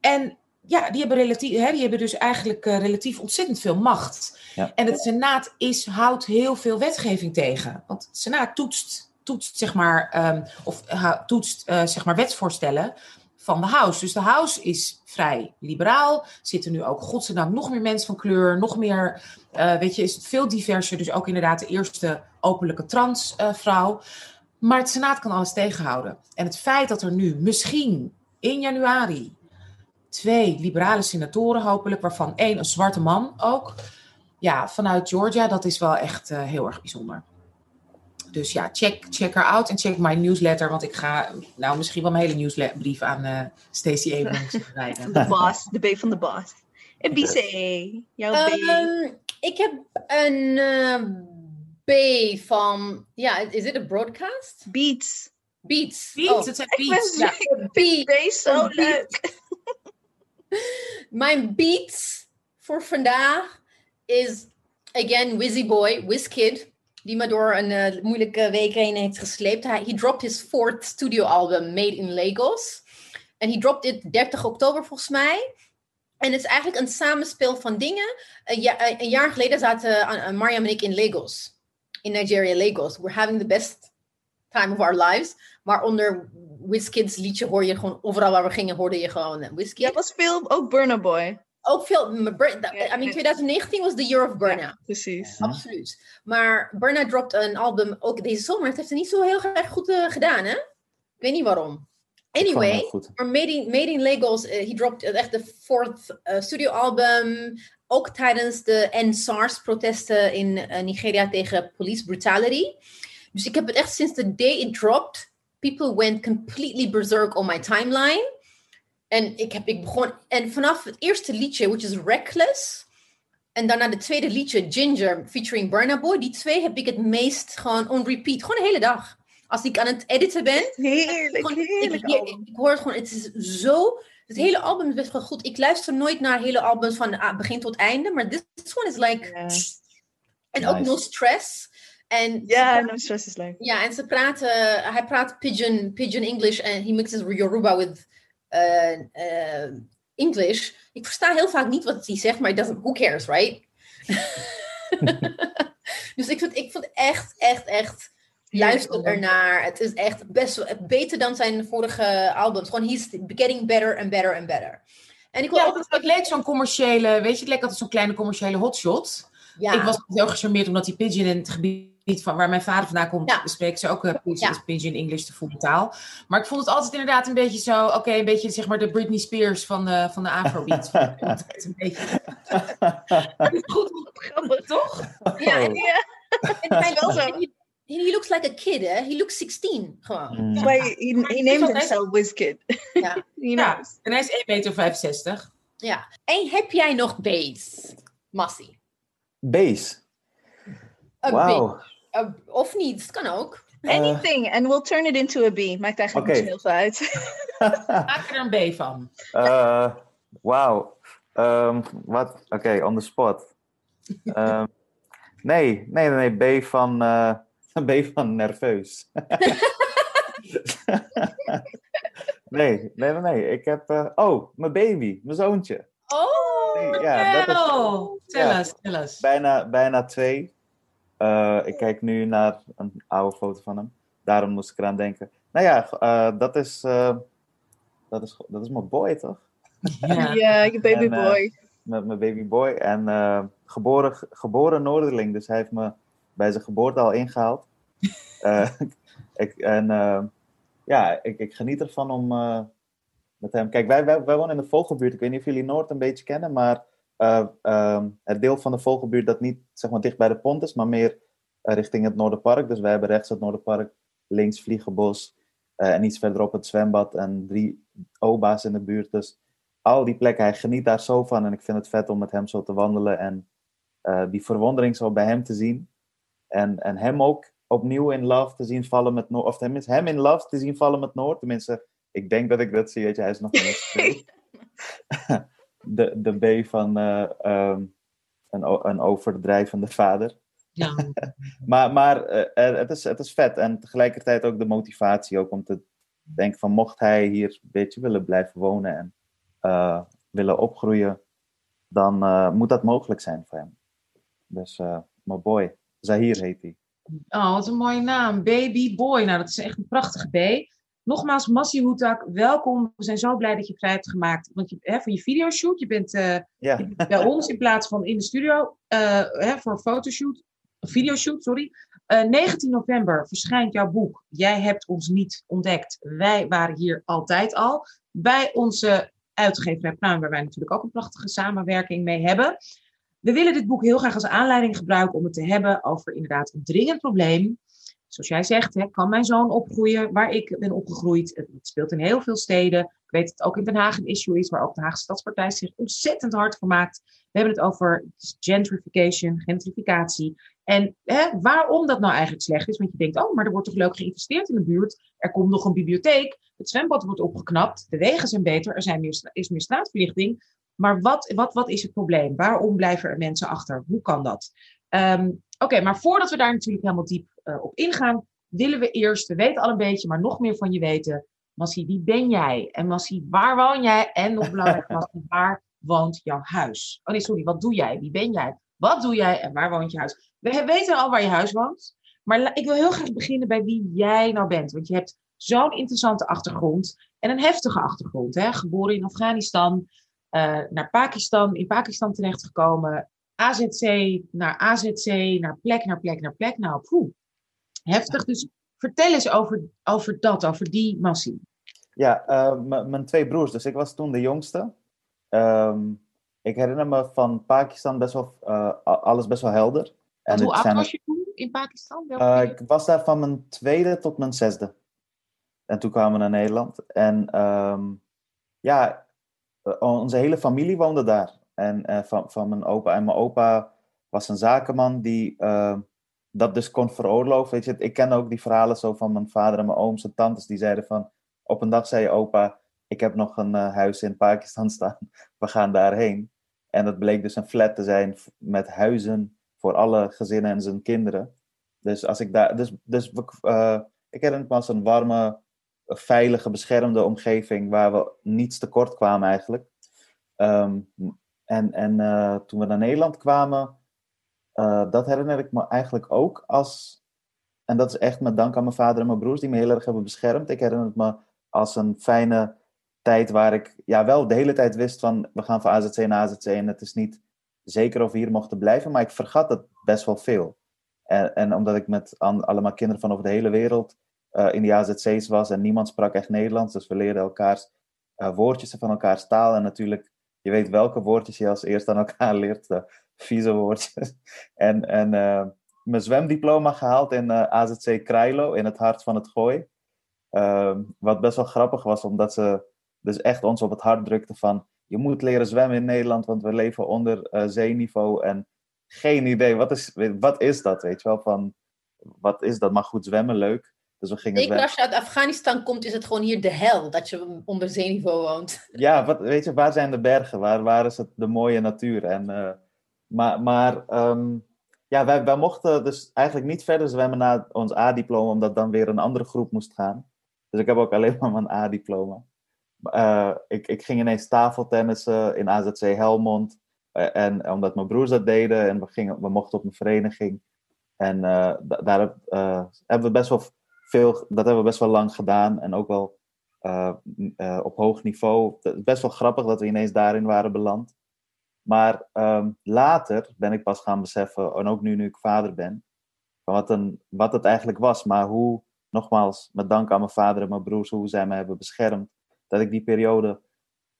En ja, die hebben, relatief, hè, die hebben dus eigenlijk eh, relatief ontzettend veel macht. Ja. En het Senaat is, houdt heel veel wetgeving tegen. Want het Senaat toetst, toetst zeg maar, ehm, of toetst, eh, zeg maar wetsvoorstellen van de House. Dus de House is vrij liberaal. Zitten nu ook, godzijdank, nog meer mensen van kleur. Nog meer, eh, weet je, is het veel diverser. Dus ook inderdaad de eerste openlijke transvrouw. maar het Senaat kan alles tegenhouden. En het feit dat er nu misschien in januari twee liberale senatoren hopelijk, waarvan één een zwarte man ook. Ja, vanuit Georgia, dat is wel echt eh, heel erg bijzonder. Dus ja, check, check her out en check my newsletter. Want ik ga nou misschien wel mijn hele nieuwsbrief aan eh Stacey Abrams schrijven. De boss, de B van de boss. En BC, jouw B. Ehm, ik heb een eh, B van, ja, is dit een broadcast? Beats. Beats. Beats, Oh, het zijn Ik beats. ben Ja. Beat. B zo leuk. Mijn beats voor vandaag is, again, Wizzy Boy, Wizkid. Die me door een eh, moeilijke week heen heeft gesleept. Hij he dropped his fourth studio album, Made in Lagos. En he dropped it 30 oktober volgens mij. En het is eigenlijk een samenspel van dingen. Een, ja, een jaar geleden zaten uh, Mariam en ik in Lagos. In Nigeria, Lagos. We're having the best time of our lives. Maar onder Wizkid's liedje hoor je gewoon... Overal waar we gingen hoorde je gewoon Wizkid. Ja, was veel ook Burna Boy. Ook veel... I mean, 2019 was the year of Burna. Ja, precies. Absoluut. Maar Burna dropped een album ook deze zomer. Het heeft het niet zo heel erg goed uh, gedaan, hè? Ik weet niet waarom. Anyway, maar Made in, Made in Lagos, uh, he dropped echt de fourth uh, studioalbum. Ook tijdens de NSARS-protesten in uh, Nigeria tegen police brutality. Dus ik heb het echt sinds de day it dropped. People went completely berserk on my timeline. En ik, heb, ik begon. En vanaf het eerste liedje, which is Reckless. En daarna de tweede liedje, Ginger, featuring Burna Boy. Die twee heb ik het meest gewoon on repeat. Gewoon de hele dag als ik aan het editen ben. Heerlijk, gewoon, heerlijk. Ik, ik, ik, hoor het gewoon, het is zo. Het hele album is best wel goed. Ik luister nooit naar hele albums van ah, begin tot einde, maar this, this one is like. Yeah. En nice. ook No Stress. En ja, No Stress is leuk. Ja, en ze praten, hij praat pidgin, pidgin English en he mixes Yoruba with English. Ik versta heel vaak niet wat hij zegt, maar who cares, right? dus ik vind, ik vond echt, echt, echt Luister ernaar. Het is echt best wel beter dan zijn vorige albums. Gewoon, he's getting better and better and better. En ik ja, ook... het leek zo'n commerciële, weet je, het leek altijd zo'n kleine commerciële hotshot. Ja. Ik was heel gecharmeerd omdat die Pigeon in het gebied van waar mijn vader vandaan komt, ja. spreekt ze ook uh. Pigeon English, de voetbaltaal. Maar ik vond het altijd inderdaad een beetje zo, oké, okay, een beetje zeg maar de Britney Spears van de, van de Afrobeat. een beetje. goed, grappig, toch? Ja, en, ja. En wel zo. he looks like a kid, hè? He looks 16, gewoon. Mm. Ja. He, he named himself Wizkid. Ja. ja. En hij is 1,65 meter. Ja. En heb jij nog base, Massie? Base? Wow. Uh, of niet, het kan ook. Anything, uh, and we'll turn it into a B. Maakt eigenlijk okay. niet heel veel uit. Maak er een B van. Uh, Wauw. Um, wat? Oké, okay, on the spot. Um, nee, nee, nee, B van... Uh, je van nerveus. nee, nee, nee. Ik heb... Uh, oh, mijn baby. Mijn zoontje. Oh, nee, ja, dat is, us. Bijna, bijna twee. Uh, ik kijk nu naar een oude foto van hem. Daarom moest ik eraan denken. Nou ja, uh, dat, is, dat, is, dat is mijn boy, toch? Ja, ja je baby boy. Met mijn baby boy. En geboren, geboren Noorderling. Dus hij heeft me bij zijn geboorte al ingehaald. uh, ik, en uh, ja, ik, ik, geniet ervan om uh, met hem. Kijk, wij, wij, wij, wonen in de Vogelbuurt. Ik weet niet of jullie Noord een beetje kennen, maar um, het deel van de Vogelbuurt dat niet zeg maar, dicht bij de pont is, maar meer richting het Noorderpark. Dus wij hebben rechts het Noorderpark, links Vliegenbos en iets verderop het zwembad en drie oba's in de buurt. Dus al die plekken, hij geniet daar zo van en ik vind het vet om met hem zo te wandelen en die verwondering zo bij hem te zien. En, en hem ook opnieuw in love te zien vallen met Noord. Of tenminste, hem in love te zien vallen met Noord. Tenminste, ik denk dat ik dat zie. Weet je, hij is nog niet. de, de B van uh, um, een, een overdrijvende vader. Ja. maar maar uh, het, is, het is vet. En tegelijkertijd ook de motivatie ook om te denken van mocht hij hier een beetje willen blijven wonen en uh, willen opgroeien, dan moet dat mogelijk zijn voor hem. Dus mijn boy, Zahir heet hij. Oh, wat een mooie naam. Baby Boy. Nou, dat is echt een prachtige B. Nogmaals, Massi Hoetak, welkom. We zijn zo blij dat je vrij hebt gemaakt want je, hè, voor je videoshoot. Je bent, uh, ja. je bent bij ons in plaats van in de studio uh, hè, voor een fotoshoot. Videoshoot, sorry. Uh, eh, 19 november verschijnt jouw boek. Jij hebt ons niet ontdekt. Wij waren hier altijd al. Bij onze uitgeverij Pluim, waar wij natuurlijk ook een prachtige samenwerking mee hebben. We willen dit boek heel graag als aanleiding gebruiken om het te hebben over inderdaad een dringend probleem. Zoals jij zegt, hè, kan mijn zoon opgroeien waar ik ben opgegroeid? Het speelt in heel veel steden. Ik weet dat het ook in Den Haag een issue is, waar ook de Haagse Stadspartij zich ontzettend hard voor maakt. We hebben het over gentrification, gentrificatie. En hè, waarom dat nou eigenlijk slecht is, want je denkt, oh, maar er wordt toch leuk geïnvesteerd in de buurt. Er komt nog een bibliotheek, het zwembad wordt opgeknapt, de wegen zijn beter, er zijn meer, is meer straatverlichting. Maar wat, wat, wat is het probleem? Waarom blijven er mensen achter? Hoe kan dat? Um, Oké, maar voordat we daar natuurlijk helemaal diep uh, op ingaan, willen we eerst, we weten al een beetje, maar nog meer van je weten. Massie, wie ben jij? En Massie, waar woon jij? En nog belangrijk, Massie, waar woont jouw huis? Oh nee, sorry, wat doe jij? Wie ben jij? Wat doe jij en waar woont je huis? We weten al waar je huis woont. Maar ik wil heel graag beginnen bij wie jij nou bent. Want je hebt zo'n interessante achtergrond en een heftige achtergrond. Hè? Geboren in Afghanistan, uh, naar Pakistan, in Pakistan terechtgekomen. AZC naar AZC, naar plek, naar plek, naar plek. Nou, poeh, heftig. Dus vertel eens over, over dat, over die massie. Ja, uh, mijn twee broers. Dus ik was toen de jongste. Um, ik herinner me van Pakistan best wel, uh, alles best wel helder. En hoe oud was je toen in Pakistan? Uh, ik was daar van mijn tweede tot mijn zesde. En toen kwamen we naar Nederland. En um, ja, onze hele familie woonde daar. En uh, van, van mijn opa. En mijn opa was een zakenman die uh, dat dus kon veroorloven. Weet je, ik ken ook die verhalen zo van mijn vader en mijn ooms en tantes. Die zeiden van, op een dag zei je opa, ik heb nog een uh, huis in Pakistan staan. We gaan daarheen. En dat bleek dus een flat te zijn met huizen voor alle gezinnen en zijn kinderen. Dus als ik daar, dus, dus ik herinner me als een warme, veilige, beschermde omgeving waar we niets tekort kwamen eigenlijk. Um, en en uh, toen we naar Nederland kwamen, uh, dat herinner ik me eigenlijk ook als, en dat is echt met dank aan mijn vader en mijn broers die me heel erg hebben beschermd. Ik herinner het me als een fijne tijd waar ik ja, wel de hele tijd wist van we gaan van AZC naar AZC en het is niet zeker of we hier mochten blijven, maar ik vergat het best wel veel. En, en omdat ik met allemaal kinderen van over de hele wereld uh, in die AZC's was en niemand sprak echt Nederlands, dus we leerden elkaars woordjes van elkaars taal en natuurlijk, je weet welke woordjes je als eerst aan elkaar leert, de vieze woordjes. en en uh, mijn zwemdiploma gehaald in AZC Krailo in het hart van het gooi. Ehm, wat best wel grappig was, omdat ze dus echt ons op het hart drukte van je moet leren zwemmen in Nederland, want we leven onder zeeniveau en geen idee, wat is, wat is dat, weet je wel, van wat is dat, maar goed zwemmen, leuk. Dus we gingen Zeker als je uit Afghanistan komt, is het gewoon hier de hel dat je onder zeeniveau woont. Ja, wat, weet je, waar zijn de bergen? Waar, waar is het de mooie natuur? En, uh, maar maar um, ja, wij, wij mochten dus eigenlijk niet verder zwemmen na ons A-diploma, omdat dan weer een andere groep moest gaan. Dus ik heb ook alleen maar mijn A-diploma. Uh, ik, ik ging ineens tafeltennissen in AZC Helmond. Uh, en omdat mijn broers dat deden en we, gingen, we mochten op een vereniging. En uh, daar heb, hebben we best wel veel, dat hebben we best wel lang gedaan. En ook wel op hoog niveau. Is best wel grappig dat we ineens daarin waren beland. Maar um, later ben ik pas gaan beseffen, en ook nu, nu ik vader ben, wat, wat het eigenlijk was. Maar hoe, nogmaals, met dank aan mijn vader en mijn broers, hoe zij me hebben beschermd dat ik die periode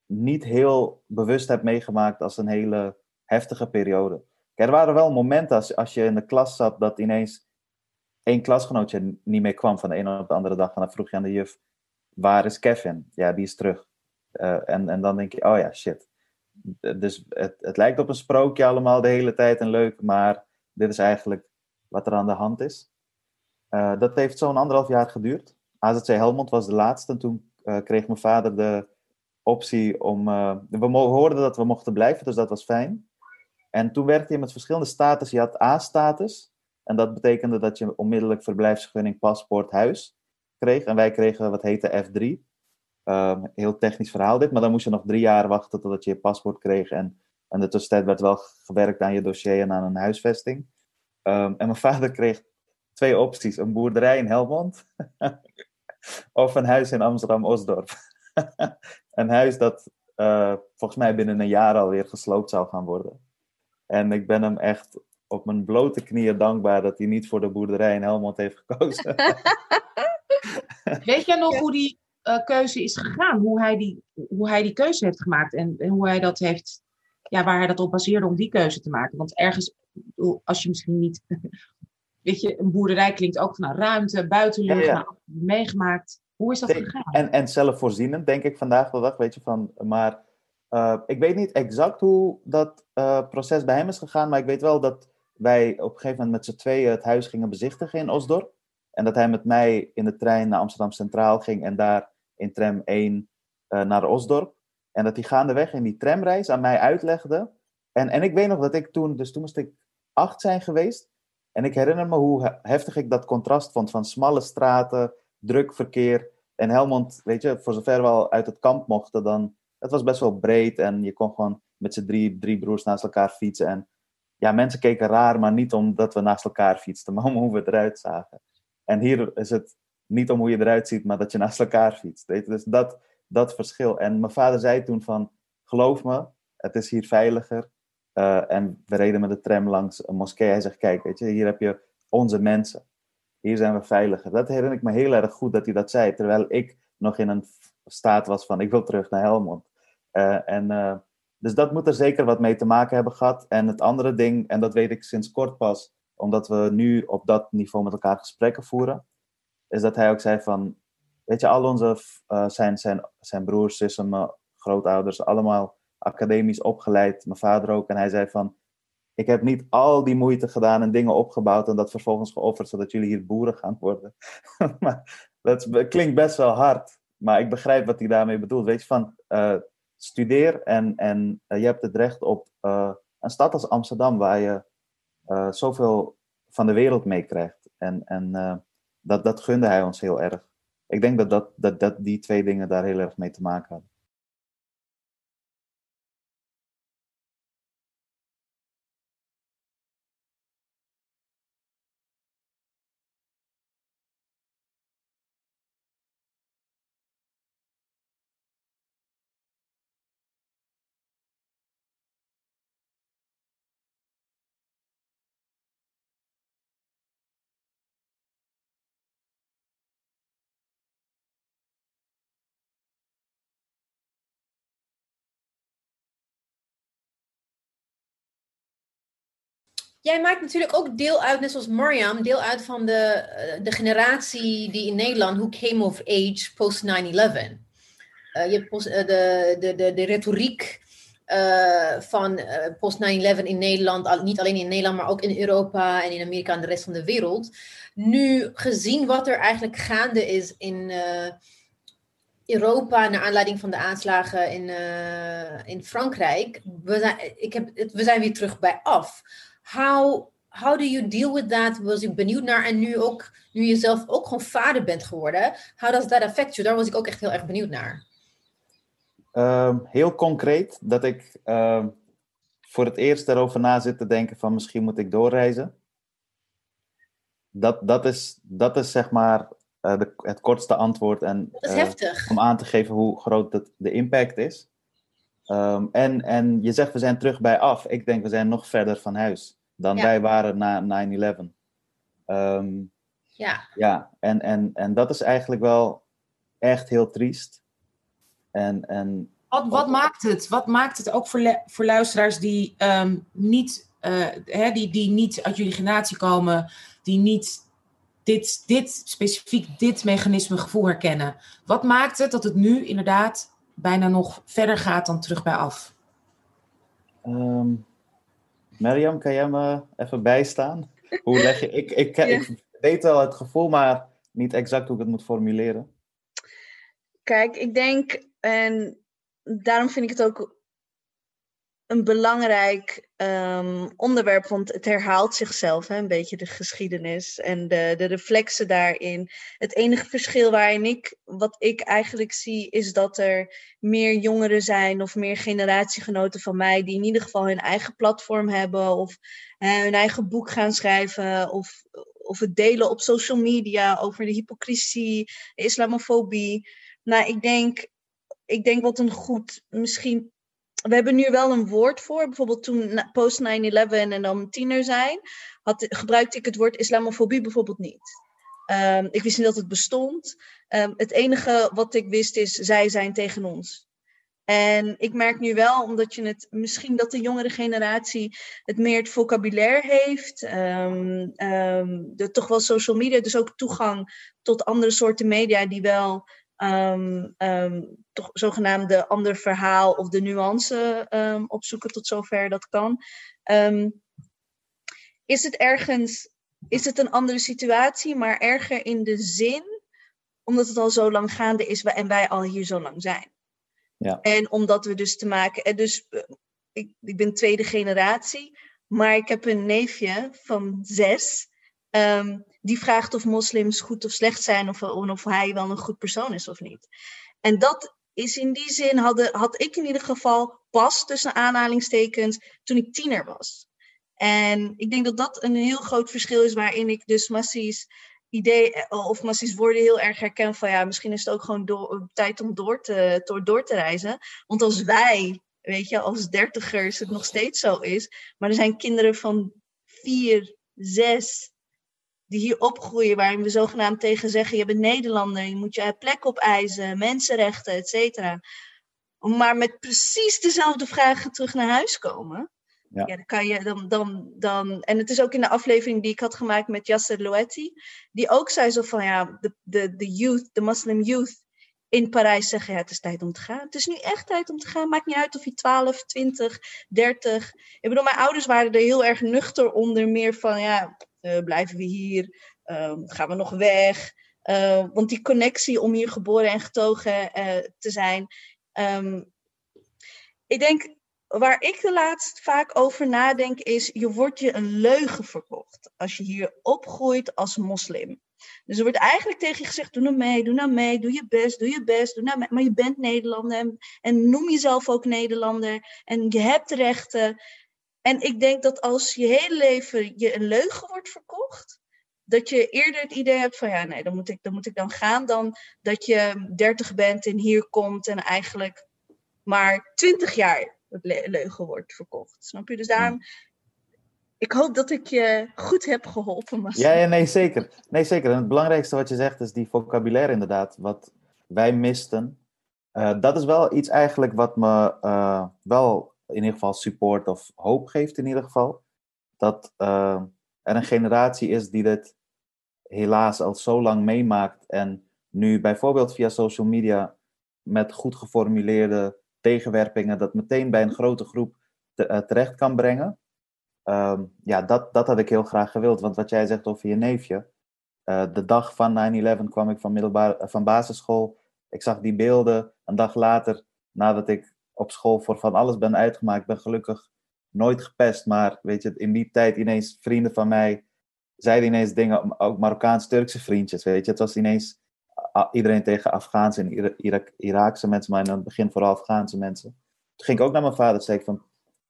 niet heel bewust heb meegemaakt als een hele heftige periode. Kijk, er waren wel momenten als, als je in de klas zat dat ineens één klasgenootje niet meer kwam van de ene op de andere dag. En dan vroeg je aan de juf, waar is Kevin? Ja, die is terug. Uh, en, en dan denk je, oh ja, shit. Dus het, het lijkt op een sprookje allemaal de hele tijd en leuk, maar dit is eigenlijk wat er aan de hand is. Uh, dat heeft zo'n anderhalf jaar geduurd. AZC Helmond was de laatste en toen uh, kreeg mijn vader de optie om. We hoorden dat we mochten blijven, dus dat was fijn. En toen werkte je met verschillende status. Je had A-status. En dat betekende dat je onmiddellijk verblijfsvergunning, paspoort, huis kreeg. En wij kregen wat heette F3. Um, ehm, heel technisch verhaal dit, maar dan moest je nog drie jaar wachten totdat je je paspoort kreeg. En in de tussentijd werd wel gewerkt aan je dossier en aan een huisvesting. Um, en mijn vader kreeg twee opties: een boerderij in Helmond of een huis in Amsterdam-Osdorp. een huis dat uh, volgens mij binnen een jaar alweer gesloopt zou gaan worden. En ik ben hem echt op mijn blote knieën dankbaar dat hij niet voor de boerderij in Helmond heeft gekozen. Weet jij nog hoe die uh, keuze is gegaan? Hoe hij, die, hoe hij die keuze heeft gemaakt en, en hoe hij dat heeft, ja, waar hij dat op baseerde om die keuze te maken? Want ergens, als je misschien niet weet je, een boerderij klinkt ook van nou, ruimte, buitenlucht, ja, Nou, meegemaakt. Hoe is dat gegaan? En, en zelfvoorzienend, denk ik vandaag de dag, weet je, van, maar uh, ik weet niet exact hoe dat uh, proces bij hem is gegaan, maar ik weet wel dat wij op een gegeven moment met z'n tweeën het huis gingen bezichtigen in Osdorp. En dat hij met mij in de trein naar Amsterdam Centraal ging en daar in tram 1 uh, naar Osdorp. En dat hij gaandeweg in die tramreis aan mij uitlegde. En, en ik weet nog dat ik toen, dus toen moest ik acht zijn geweest. En ik herinner me hoe heftig ik dat contrast vond van smalle straten, druk verkeer. En Helmond, weet je, voor zover we al uit het kamp mochten, dan, het was best wel breed en je kon gewoon met z'n drie, drie broers naast elkaar fietsen. En ja, mensen keken raar, maar niet omdat we naast elkaar fietsten, maar om hoe we eruit zagen. En hier is het niet om hoe je eruit ziet, maar dat je naast elkaar fietst. Weet je? Dus dat, dat verschil. En mijn vader zei toen van, geloof me, het is hier veiliger. Uh, en we reden met de tram langs een moskee. Hij zegt, kijk, weet je, hier heb je onze mensen. Hier zijn we veiliger. Dat herinner ik me heel erg goed dat hij dat zei. Terwijl ik nog in een staat was van, ik wil terug naar Helmond. Uh, en, uh, dus dat moet er zeker wat mee te maken hebben gehad. En het andere ding, en dat weet ik sinds kort pas, omdat we nu op dat niveau met elkaar gesprekken voeren, is dat hij ook zei van, weet je, al onze, zijn, zijn, zijn broers, zussen, mijn grootouders, allemaal academisch opgeleid, mijn vader ook. En hij zei van, ik heb niet al die moeite gedaan en dingen opgebouwd en dat vervolgens geofferd zodat jullie hier boeren gaan worden. maar dat klinkt best wel hard, maar ik begrijp wat hij daarmee bedoelt. Weet je, van uh, studeer en, en uh, je hebt het recht op uh, een stad als Amsterdam waar je zoveel van de wereld meekrijgt. En, en dat, dat gunde hij ons heel erg. Ik denk dat, dat, dat, dat die twee dingen daar heel erg mee te maken hadden. Jij maakt natuurlijk ook deel uit, net zoals Mariam, deel uit van de, eh, de generatie die in Nederland, who came of age post 9-11. Uh, je hebt uh, de, de, de, de retoriek van post 9-11 in Nederland, niet alleen in Nederland, maar ook in Europa en in Amerika en de rest van de wereld. Nu, gezien wat er eigenlijk gaande is in Europa, naar aanleiding van de aanslagen in, in Frankrijk, we zijn, ik heb, we zijn weer terug bij af how, how do you deal with that? Was ik benieuwd naar. En nu ook, nu je zelf ook gewoon vader bent geworden, how does that affect you? Daar was ik ook echt heel erg benieuwd naar. Um, heel concreet, dat ik um, voor het eerst erover na zit te denken van misschien moet ik doorreizen. Dat, dat, is, dat is zeg maar uh, de, het kortste antwoord. En, dat is uh, heftig. Om aan te geven hoe groot het, de impact is. Um, en, en je zegt we zijn terug bij af. Ik denk we zijn nog verder van huis dan ja. wij waren na 9-11. Um, ja. Ja, en, en, en dat is eigenlijk wel echt heel triest. En, en, wat, wat maakt het? Wat maakt het ook voor, voor luisteraars die, um, niet, uh, hè, die, die niet uit jullie generatie komen, die niet dit, dit specifiek dit mechanisme gevoel herkennen? Wat maakt het dat het nu inderdaad bijna nog verder gaat dan terug bij af? Um, Mirjam, kan jij me even bijstaan? Hoe leg je... Ik, ik, ja. ik weet wel het gevoel, maar niet exact hoe ik het moet formuleren. Kijk, ik denk, en daarom vind ik het ook een belangrijk um, onderwerp, want het herhaalt zichzelf, hè, een beetje de geschiedenis en de, de reflexen daarin. Het enige verschil waarin ik, wat ik eigenlijk zie, is dat er meer jongeren zijn of meer generatiegenoten van mij die in ieder geval hun eigen platform hebben of hè, hun eigen boek gaan schrijven of, of het delen op social media over de hypocrisie, de islamofobie. Nou, ik denk, ik denk wat een goed, misschien we hebben nu wel een woord voor. Bijvoorbeeld toen post 9-11 en dan tiener zijn, had, gebruikte ik het woord islamofobie bijvoorbeeld niet. Um, ik wist niet dat het bestond. Um, het enige wat ik wist is, zij zijn tegen ons. En ik merk nu wel, omdat je het misschien dat de jongere generatie het meer het vocabulaire heeft, um, de, toch wel social media, dus ook toegang tot andere soorten media die wel um, um, toch zogenaamde ander verhaal of de nuance um, opzoeken tot zover dat kan. is het ergens, is het een andere situatie, maar erger in de zin, omdat het al zo lang gaande is en wij al hier zo lang zijn. Ja. En omdat we dus te maken, en dus ik, ik ben tweede generatie, Maar ik heb een neefje van zes. ehm, die vraagt of moslims goed of slecht zijn. Of, of hij wel een goed persoon is of niet. En dat is in die zin, had ik in ieder geval pas tussen aanhalingstekens toen ik tiener was. En ik denk dat dat een heel groot verschil is waarin ik dus Massie's idee eh, of Massie's woorden heel erg herken van ja, misschien is het ook gewoon tijd om door te, door, door te reizen. Want als wij, weet je, als dertigers het nog steeds zo is, maar er zijn kinderen van vier, zes die hier opgroeien, waarin we zogenaamd tegen zeggen, je bent Nederlander, je moet je plek opeisen, mensenrechten, et cetera. Maar met precies dezelfde vragen terug naar huis komen. Ja. Ja. dan kan je dan, dan, dan. En het is ook in de aflevering die ik had gemaakt met Yasser Loetti, die ook zei zo van ja, de, de, de youth, de Muslim youth in Parijs zeggen: ja, het is tijd om te gaan. Het is nu echt tijd om te gaan. Maakt niet uit of je 12, 20, 30. Ik bedoel, mijn ouders waren er heel erg nuchter onder, meer van ja, blijven we hier? Uh, gaan we nog weg? Uh, want die connectie om hier geboren en getogen te zijn. Um, ik denk, waar ik de laatst vaak over nadenk, is: je wordt je een leugen verkocht als je hier opgroeit als moslim. Dus er wordt eigenlijk tegen je gezegd: doe nou mee, doe nou mee, doe je best, doe je best, doe nou mee. Maar je bent Nederlander en, en noem jezelf ook Nederlander en je hebt rechten. En ik denk dat als je hele leven je een leugen wordt verkocht, dat je eerder het idee hebt van ja, nee, dan moet ik dan, moet ik dan gaan, dan dat je dertig bent en hier komt en eigenlijk maar twintig jaar het le leugen wordt verkocht. Snap je? Dus daarom, ik hoop dat ik je goed heb geholpen. Marcel. Ja, ja, nee, zeker. Nee, zeker. En het belangrijkste wat je zegt is die vocabulaire inderdaad, wat wij misten. Uh, dat is wel iets eigenlijk wat me uh, wel in ieder geval support of hoop geeft in ieder geval. Dat uh, er een generatie is die dit helaas al zo lang meemaakt en nu bijvoorbeeld via social media met goed geformuleerde tegenwerpingen dat meteen bij een grote groep te, uh, terecht kan brengen. Um, ja, dat, dat had ik heel graag gewild. Want wat jij zegt over je neefje. Uh, de dag van 9-11 kwam ik van, middelbaar, van basisschool. Ik zag die beelden. Een dag later, nadat ik op school voor van alles ben uitgemaakt. ben gelukkig nooit gepest. Maar weet je, in die tijd ineens vrienden van mij zeiden ineens dingen. Ook Marokkaans-Turkse vriendjes, weet je. Het was ineens iedereen tegen Afghaanse en Irak Iraakse mensen. Maar in het begin vooral Afghaanse mensen. Toen ging ik ook naar mijn vader en zei ik van...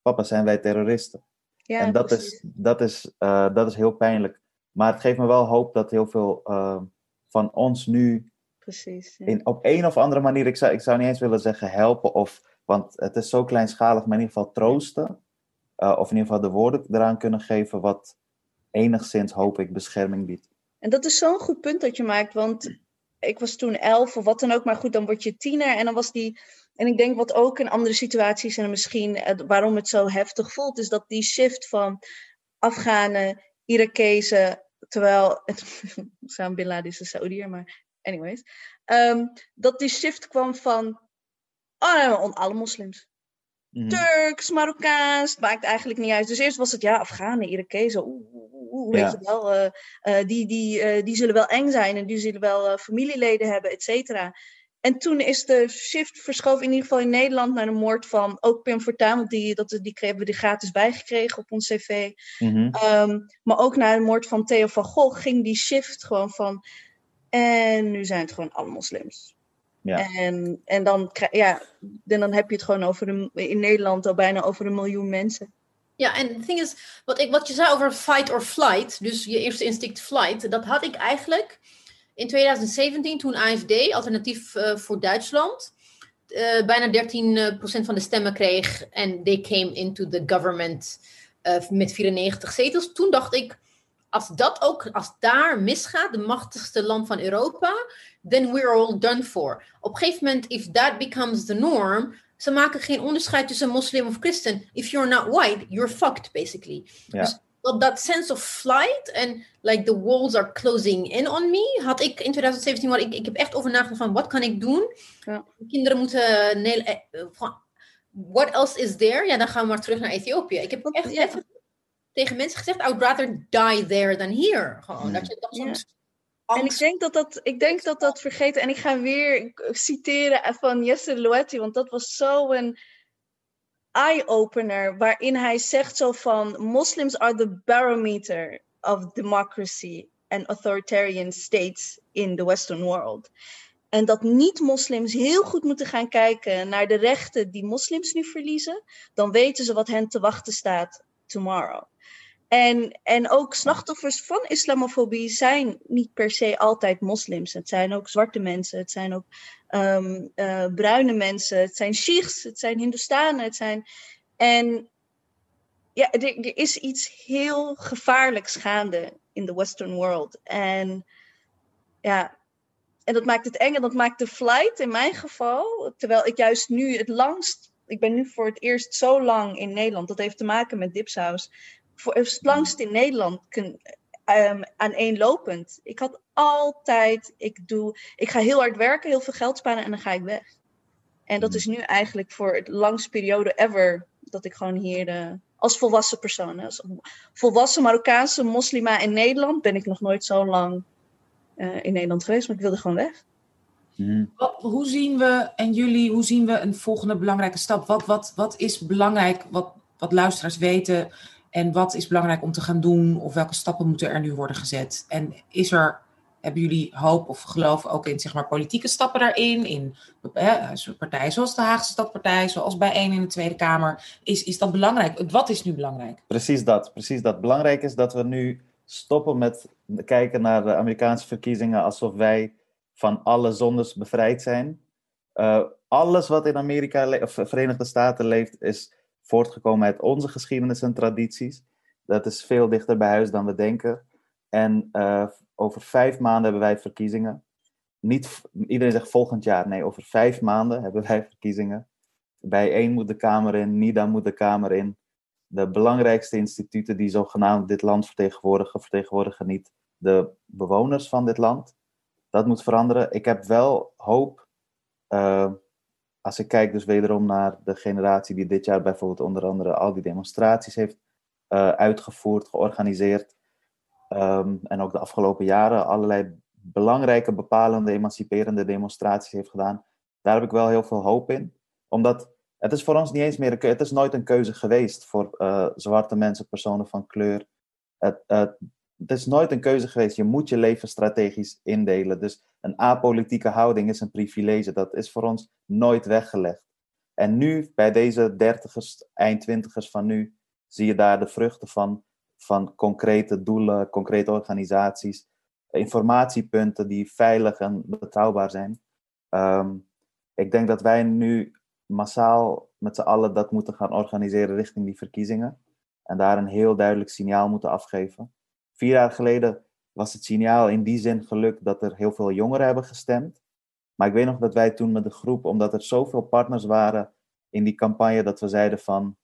Papa, zijn wij terroristen? Ja, en dat is, dat, is, uh, dat is heel pijnlijk. Maar het geeft me wel hoop dat heel veel uh, van ons nu... Precies, ja. in, op een of andere manier, ik zou, ik zou niet eens willen zeggen helpen... Of, want het is zo kleinschalig, maar in ieder geval troosten. Uh, of in ieder geval de woorden eraan kunnen geven... wat enigszins, hoop ik, bescherming biedt. En dat is zo'n goed punt dat je maakt, want ik was toen elf of wat dan ook, maar goed, dan word je tiener en dan was die. En ik denk wat ook in andere situaties en misschien waarom het zo heftig voelt, is dat die shift van Afghanen, Irakezen, terwijl. Samen Bin Laden is een Saoediër, maar anyways. Um, dat die shift kwam van. Oh nee, alle moslims. Mm. Turks, Marokkaans, maakt eigenlijk niet uit. Dus eerst was het ja, Afghanen, Irakezen, oeh, oeh, weet je wel, uh, uh, die, die, uh, die zullen wel eng zijn en die zullen wel familieleden hebben, et cetera. En toen is de shift verschoven, in ieder geval in Nederland, naar de moord van ook Pim Fortuyn, want die, dat, die hebben we die gratis bijgekregen op ons cv. Mm -hmm. um, maar ook naar de moord van Theo van Gogh ging die shift gewoon van, en nu zijn het gewoon alle moslims. Ja. En, en dan, ja, en dan heb je het gewoon over in Nederland al bijna over een miljoen mensen. Ja, en het ding is, wat, ik, wat je zei over fight or flight, dus je eerste instinct flight, dat had ik eigenlijk in 2017 toen AFD, alternatief uh, voor Duitsland, uh, bijna 13% van de stemmen kreeg en they came into the government uh, met 94 zetels. Toen dacht ik, als dat ook, als daar misgaat, de machtigste land van Europa, then we're all done for. Op een gegeven moment, if that becomes the norm, ze maken geen onderscheid tussen moslim of christen. If you're not white, you're fucked, basically. Ja. Dus dat, dat sense of flight en like the walls are closing in on me, had ik in 2017, waar ik, ik heb echt over nagedacht van, wat kan ik doen? Ja. Kinderen moeten, nee, eh, van, what else is there? Ja, dan gaan we maar terug naar Ethiopië. Ik heb echt Ja. even tegen mensen gezegd, I would rather die there than here. Gewoon, Hmm. dat je dat soms En ik denk dat dat, ik denk dat dat vergeten. En ik ga weer citeren van Jesse Loetti, want dat was zo een. eye-opener waarin hij zegt zo van Muslims are the barometer of democracy and authoritarian states in the Western world. En dat niet-moslims heel goed moeten gaan kijken naar de rechten die moslims nu verliezen, dan weten ze wat hen te wachten staat tomorrow. En, en ook slachtoffers van islamofobie zijn niet per se altijd moslims. Het zijn ook zwarte mensen, het zijn ook um, uh, bruine mensen, het zijn Shiichs, het zijn Hindustanen, het zijn. En ja, er, er is iets heel gevaarlijks gaande in de Western world. En ja, en dat maakt het eng en dat maakt de flight in mijn geval, terwijl ik juist nu het langst, ik ben nu voor het eerst zo lang in Nederland, dat heeft te maken met dipsaus, voor het langst in Nederland kun, um, aaneenlopend. Ik had altijd, ik doe, ik ga heel hard werken, heel veel geld sparen en dan ga ik weg. En dat is nu eigenlijk voor het langste periode ever dat ik gewoon hier uh, als volwassen persoon, als volwassen Marokkaanse moslima in Nederland, ben ik nog nooit zo lang uh, in Nederland geweest, maar ik wilde gewoon weg. Hmm. Wat, hoe zien we, en jullie, hoe zien we een volgende belangrijke stap? Wat, wat, wat is belangrijk, wat, wat luisteraars weten en wat is belangrijk om te gaan doen? Of welke stappen moeten er nu worden gezet? En is er, hebben jullie hoop of geloof ook in zeg maar, politieke stappen daarin? In partijen zoals de Haagse Stadpartij, zoals bij één in de Tweede Kamer. Is, is dat belangrijk? Wat is nu belangrijk? Precies dat, precies dat. Belangrijk is dat we nu stoppen met kijken naar de Amerikaanse verkiezingen alsof wij van alle zondes bevrijd zijn. Uh, alles wat in Amerika of Verenigde Staten leeft, is voortgekomen uit onze geschiedenis en tradities. Dat is veel dichter bij huis dan we denken. En uh, over vijf maanden hebben wij verkiezingen. Niet, iedereen zegt volgend jaar. Nee, over vijf maanden hebben wij verkiezingen. Bij één moet de Kamer in, NIDA moet de Kamer in. De belangrijkste instituten die zogenaamd dit land vertegenwoordigen, vertegenwoordigen niet de bewoners van dit land. Dat moet veranderen. Ik heb wel hoop uh, als ik kijk dus wederom naar de generatie die dit jaar bijvoorbeeld onder andere al die demonstraties heeft uh, uitgevoerd, georganiseerd. Um, en ook de afgelopen jaren allerlei belangrijke, bepalende, emanciperende demonstraties heeft gedaan. Daar heb ik wel heel veel hoop in. Omdat het is voor ons niet eens meer een keuze. Het is nooit een keuze geweest voor uh, zwarte mensen, personen van kleur. Het, uh, het is nooit een keuze geweest. Je moet je leven strategisch indelen. Dus een apolitieke houding is een privilege. Dat is voor ons nooit weggelegd. En nu, bij deze dertigers, eindtwintigers van nu, zie je daar de vruchten van, van concrete doelen, concrete organisaties, informatiepunten die veilig en betrouwbaar zijn. Um, ik denk dat wij nu massaal met z'n allen dat moeten gaan organiseren richting die verkiezingen. En daar een heel duidelijk signaal moeten afgeven. Vier jaar geleden was het signaal in die zin gelukt dat er heel veel jongeren hebben gestemd. Maar ik weet nog dat wij toen met de groep, omdat er zoveel partners waren in die campagne, dat we zeiden van,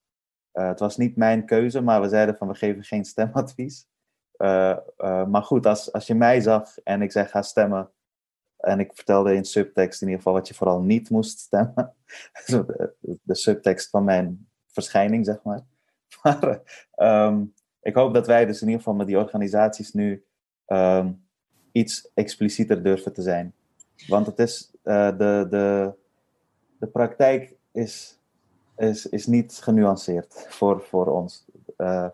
uh, het was niet mijn keuze, maar we zeiden van, we geven geen stemadvies. Uh, uh, maar goed, als, als je mij zag en ik zei ga stemmen, en ik vertelde in subtekst in ieder geval wat je vooral niet moest stemmen. de, de subtekst van mijn verschijning, zeg maar. Maar um, ik hoop dat wij dus in ieder geval met die organisaties nu um, iets explicieter durven te zijn. Want het is, uh, de, de, de praktijk is, is, is niet genuanceerd voor, voor ons. Uh,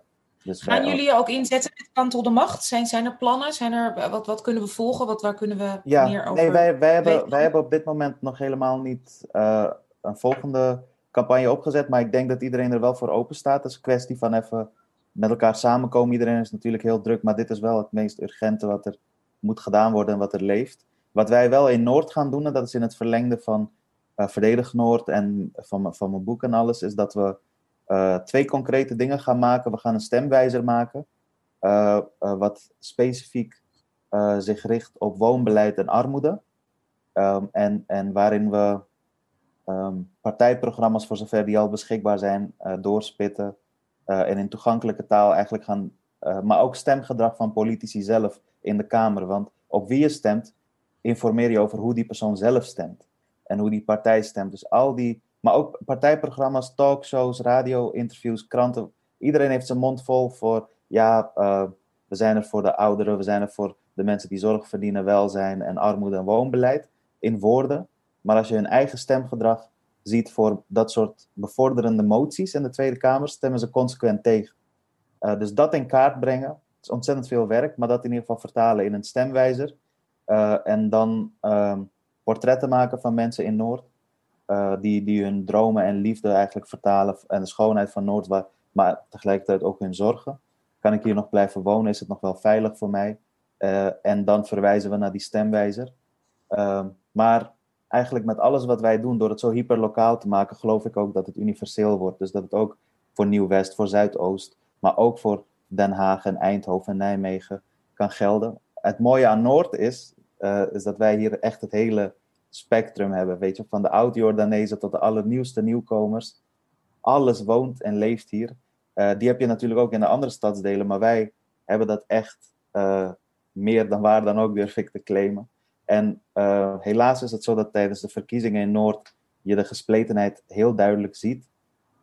dus Gaan jullie ook inzetten met kantel de macht? Zijn, zijn er plannen? Zijn er, wat, wat kunnen we volgen? Wat, waar kunnen we ja, meer over nee, wij, wij, hebben, wij hebben op dit moment nog helemaal niet uh, een volgende campagne opgezet. Maar ik denk dat iedereen er wel voor open staat. Het is een kwestie van even met elkaar samenkomen. Iedereen is natuurlijk heel druk, maar dit is wel het meest urgente wat er moet gedaan worden en wat er leeft. Wat wij wel in Noord gaan doen, en dat is in het verlengde van uh, Verdedig Noord en van, van mijn boek en alles, is dat we uh, twee concrete dingen gaan maken. We gaan een stemwijzer maken, uh, wat specifiek zich richt op woonbeleid en armoede. Um, en, en waarin we um, partijprogramma's, voor zover die al beschikbaar zijn, doorspitten en in toegankelijke taal eigenlijk gaan, uh, maar ook stemgedrag van politici zelf in de Kamer. Want op wie je stemt, informeer je over hoe die persoon zelf stemt en hoe die partij stemt. Dus al die, maar ook partijprogramma's, talkshows, radio, interviews, kranten. Iedereen heeft zijn mond vol voor, ja, uh, we zijn er voor de ouderen, we zijn er voor de mensen die zorg verdienen, welzijn en armoede en woonbeleid in woorden. Maar als je hun eigen stemgedrag ziet voor dat soort bevorderende moties in de Tweede Kamer, stemmen ze consequent tegen. Uh, dus dat in kaart brengen, is ontzettend veel werk, maar dat in ieder geval vertalen in een stemwijzer. Uh, en dan uh, portretten maken van mensen in Noord, die, die hun dromen en liefde eigenlijk vertalen en de schoonheid van Noord, maar tegelijkertijd ook hun zorgen. Kan ik hier nog blijven wonen? Is het nog wel veilig voor mij? en dan verwijzen we naar die stemwijzer. Ehm, maar eigenlijk met alles wat wij doen, door het zo hyperlokaal te maken, geloof ik ook dat het universeel wordt. Dus dat het ook voor Nieuw-West, voor Zuidoost, maar ook voor Den Haag en Eindhoven en Nijmegen kan gelden. Het mooie aan Noord is, uh, is dat wij hier echt het hele spectrum hebben. Weet je, van de oud-Jordanezen tot de allernieuwste nieuwkomers. Alles woont en leeft hier. Uh, die heb je natuurlijk ook in de andere stadsdelen, maar wij hebben dat echt uh, meer dan waar dan ook, durf ik te claimen. En uh, helaas is het zo dat tijdens de verkiezingen in Noord je de gespletenheid heel duidelijk ziet.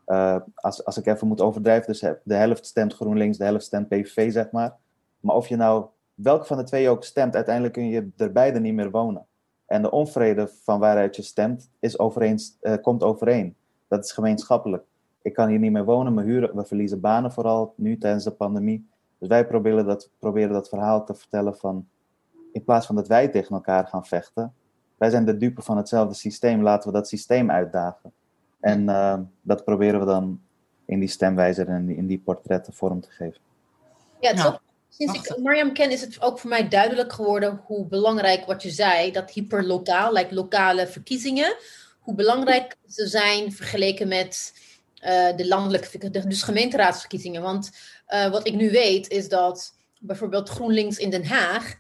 Uh, als, als ik even moet overdrijven, dus de helft stemt GroenLinks, de helft stemt PVV, zeg maar. Maar of je nou welke van de twee ook stemt, uiteindelijk kun je er beide niet meer wonen. En de onvrede van waaruit je stemt, is overeens, uh, komt overeen. Dat is gemeenschappelijk. Ik kan hier niet meer wonen, mijn huren, we verliezen banen vooral nu tijdens de pandemie. Dus wij proberen dat, proberen dat verhaal te vertellen van in plaats van dat wij tegen elkaar gaan vechten, wij zijn de dupe van hetzelfde systeem, laten we dat systeem uitdagen. En uh, dat proberen we dan in die stemwijzer en in die portretten vorm te geven. Ja, het is ook, sinds ik Mariam ken, is het ook voor mij duidelijk geworden hoe belangrijk wat je zei, dat hyperlokaal, like lokale verkiezingen, hoe belangrijk ze zijn vergeleken met uh, de landelijke, dus gemeenteraadsverkiezingen. Want uh, wat ik nu weet is dat bijvoorbeeld GroenLinks in Den Haag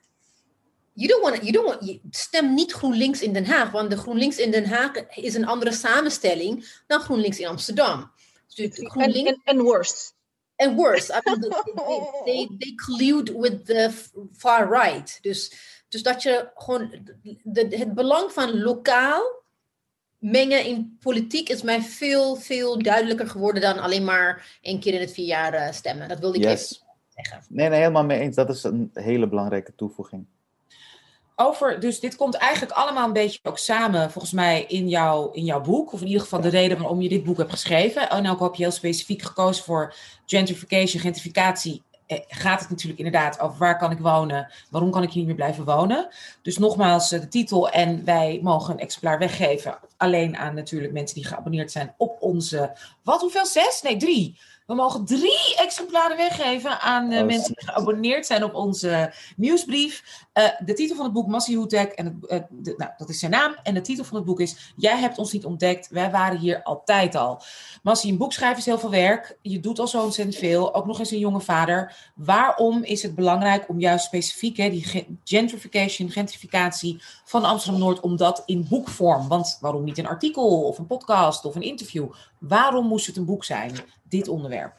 you don't want you don't want, stem niet GroenLinks in Den Haag, want de GroenLinks in Den Haag is een andere samenstelling dan GroenLinks in Amsterdam. Dus GroenLinks, en, en worse. En worse. I mean, they, they, they, collude with the far right. Dus, dus dat je gewoon de, het belang van lokaal mengen in politiek is mij veel, veel duidelijker geworden dan alleen maar één keer in het vier jaar uh, stemmen. Dat wilde ik yes. even zeggen. Nee, nee, helemaal mee eens. Dat is een hele belangrijke toevoeging over, dus dit komt eigenlijk allemaal een beetje ook samen, volgens mij, in, jou, in jouw boek. Of in ieder geval de reden waarom je dit boek hebt geschreven. En ook heb je heel specifiek gekozen voor gentrification, gentrificatie. Eh, gaat het natuurlijk inderdaad over waar kan ik wonen, waarom kan ik hier niet meer blijven wonen. Dus nogmaals, eh, de titel en wij mogen een exemplaar weggeven. Alleen aan natuurlijk mensen die geabonneerd zijn op onze, wat, hoeveel? Zes? Nee, drie we mogen drie exemplaren weggeven aan uh, mensen die geabonneerd zijn op onze nieuwsbrief. Uh, de titel van het boek Massi Hutek, en het, uh, nou, dat is zijn naam. En de titel van het boek is Jij hebt ons niet ontdekt, wij waren hier altijd al. Massi, een boek schrijven is heel veel werk. Je doet al zo ontzettend veel, ook nog eens een jonge vader. Waarom is het belangrijk om juist specifiek hè, die gentrification, gentrificatie van Amsterdam-Noord, om dat in boekvorm, want waarom niet een artikel of een podcast of een interview? Waarom moest het een boek zijn? Dit onderwerp?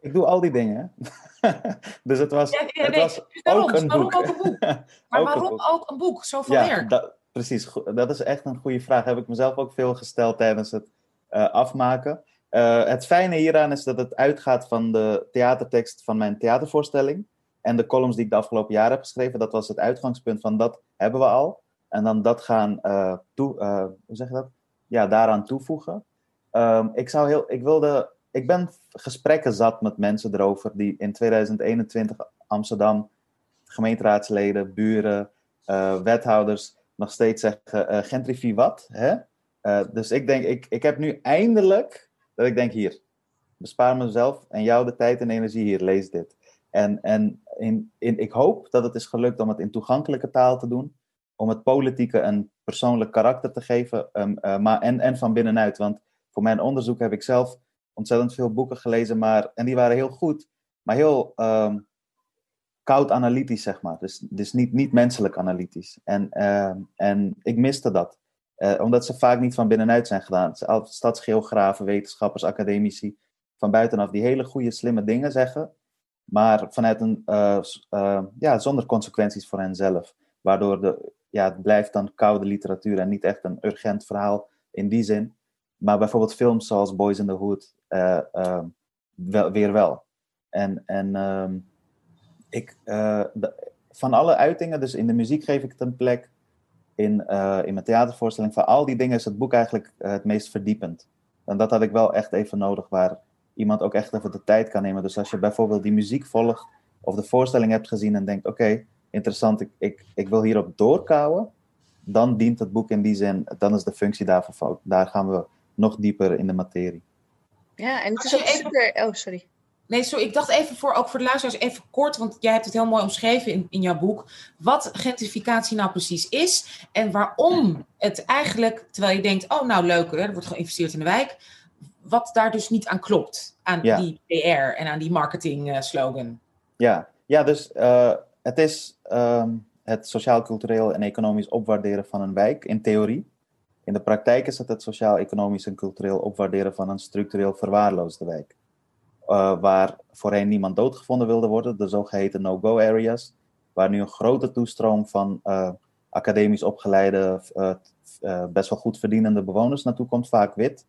Ik doe al die dingen. dus het was, het was ook een boek. Ook een boek? Maar waarom ook een boek? Zoveel ja, werk. Dat, precies, dat is echt een goede vraag. Heb ik mezelf ook veel gesteld tijdens het uh, afmaken. Uh, het fijne hieraan is dat het uitgaat van de theatertekst van mijn theatervoorstelling. En de columns die ik de afgelopen jaren heb geschreven, dat was het uitgangspunt van dat hebben we al. En dan dat gaan uh, toe, hoe zeg je dat? Ja, daaraan toevoegen. Um, ik, zou heel, ik wilde ik ben gesprekken zat met mensen erover die in 2021 Amsterdam, gemeenteraadsleden, buren, uh, wethouders nog steeds zeggen: uh, gentrifie wat? Hè? Uh, dus ik denk, ik, ik heb nu eindelijk dat ik denk: hier, bespaar mezelf en jou de tijd en energie hier, lees dit. En, en in, in, ik hoop dat het is gelukt om het in toegankelijke taal te doen, om het politieke een persoonlijk karakter te geven, um, maar, en, en van binnenuit. Want voor mijn onderzoek heb ik zelf ontzettend veel boeken gelezen, maar, en die waren heel goed, maar heel um, koud analytisch, zeg maar. Dus, dus niet, niet menselijk analytisch. En, uh, en ik miste dat. Uh, omdat ze vaak niet van binnenuit zijn gedaan. Stadsgeografen, wetenschappers, academici van buitenaf die hele goede, slimme dingen zeggen, maar vanuit een, uh, ja, zonder consequenties voor hen zelf. Waardoor de, ja, het blijft dan koude literatuur en niet echt een urgent verhaal in die zin. Maar bijvoorbeeld films zoals Boys in the Hood uh, wel, weer wel. En, en um, ik, de, van alle uitingen, dus in de muziek geef ik het een plek. in, eh, in mijn theatervoorstelling. Van al die dingen is het boek eigenlijk eh, het meest verdiepend. En dat had ik wel echt even nodig, waar iemand ook echt even de tijd kan nemen. Dus als je bijvoorbeeld die muziek volgt of de voorstelling hebt gezien en denkt: oké, interessant, ik, ik, ik wil hierop doorkouwen, dan dient het boek in die zin, dan is de functie daarvoor. Daar gaan we nog dieper in de materie. Ja, en het is ook even- super... Oh, sorry. Nee, sorry, ik dacht even voor, ook voor de luisteraars even kort, want jij hebt het heel mooi omschreven in, in jouw boek, wat gentrificatie nou precies is en waarom het eigenlijk, terwijl je denkt, oh nou leuk, hè, er wordt geïnvesteerd in de wijk, wat daar dus niet aan klopt, aan Ja. die PR en aan die marketing eh, slogan. Ja, ja dus eh, het is ehm, het sociaal, cultureel en economisch opwaarderen van een wijk, in theorie. In de praktijk is het het sociaal, economisch en cultureel opwaarderen van een structureel verwaarloosde wijk. Eh, waar voorheen niemand doodgevonden wilde worden, de zogeheten no-go areas, waar nu een grote toestroom van eh, academisch opgeleide, eh, best wel goed verdienende bewoners naartoe komt, vaak wit.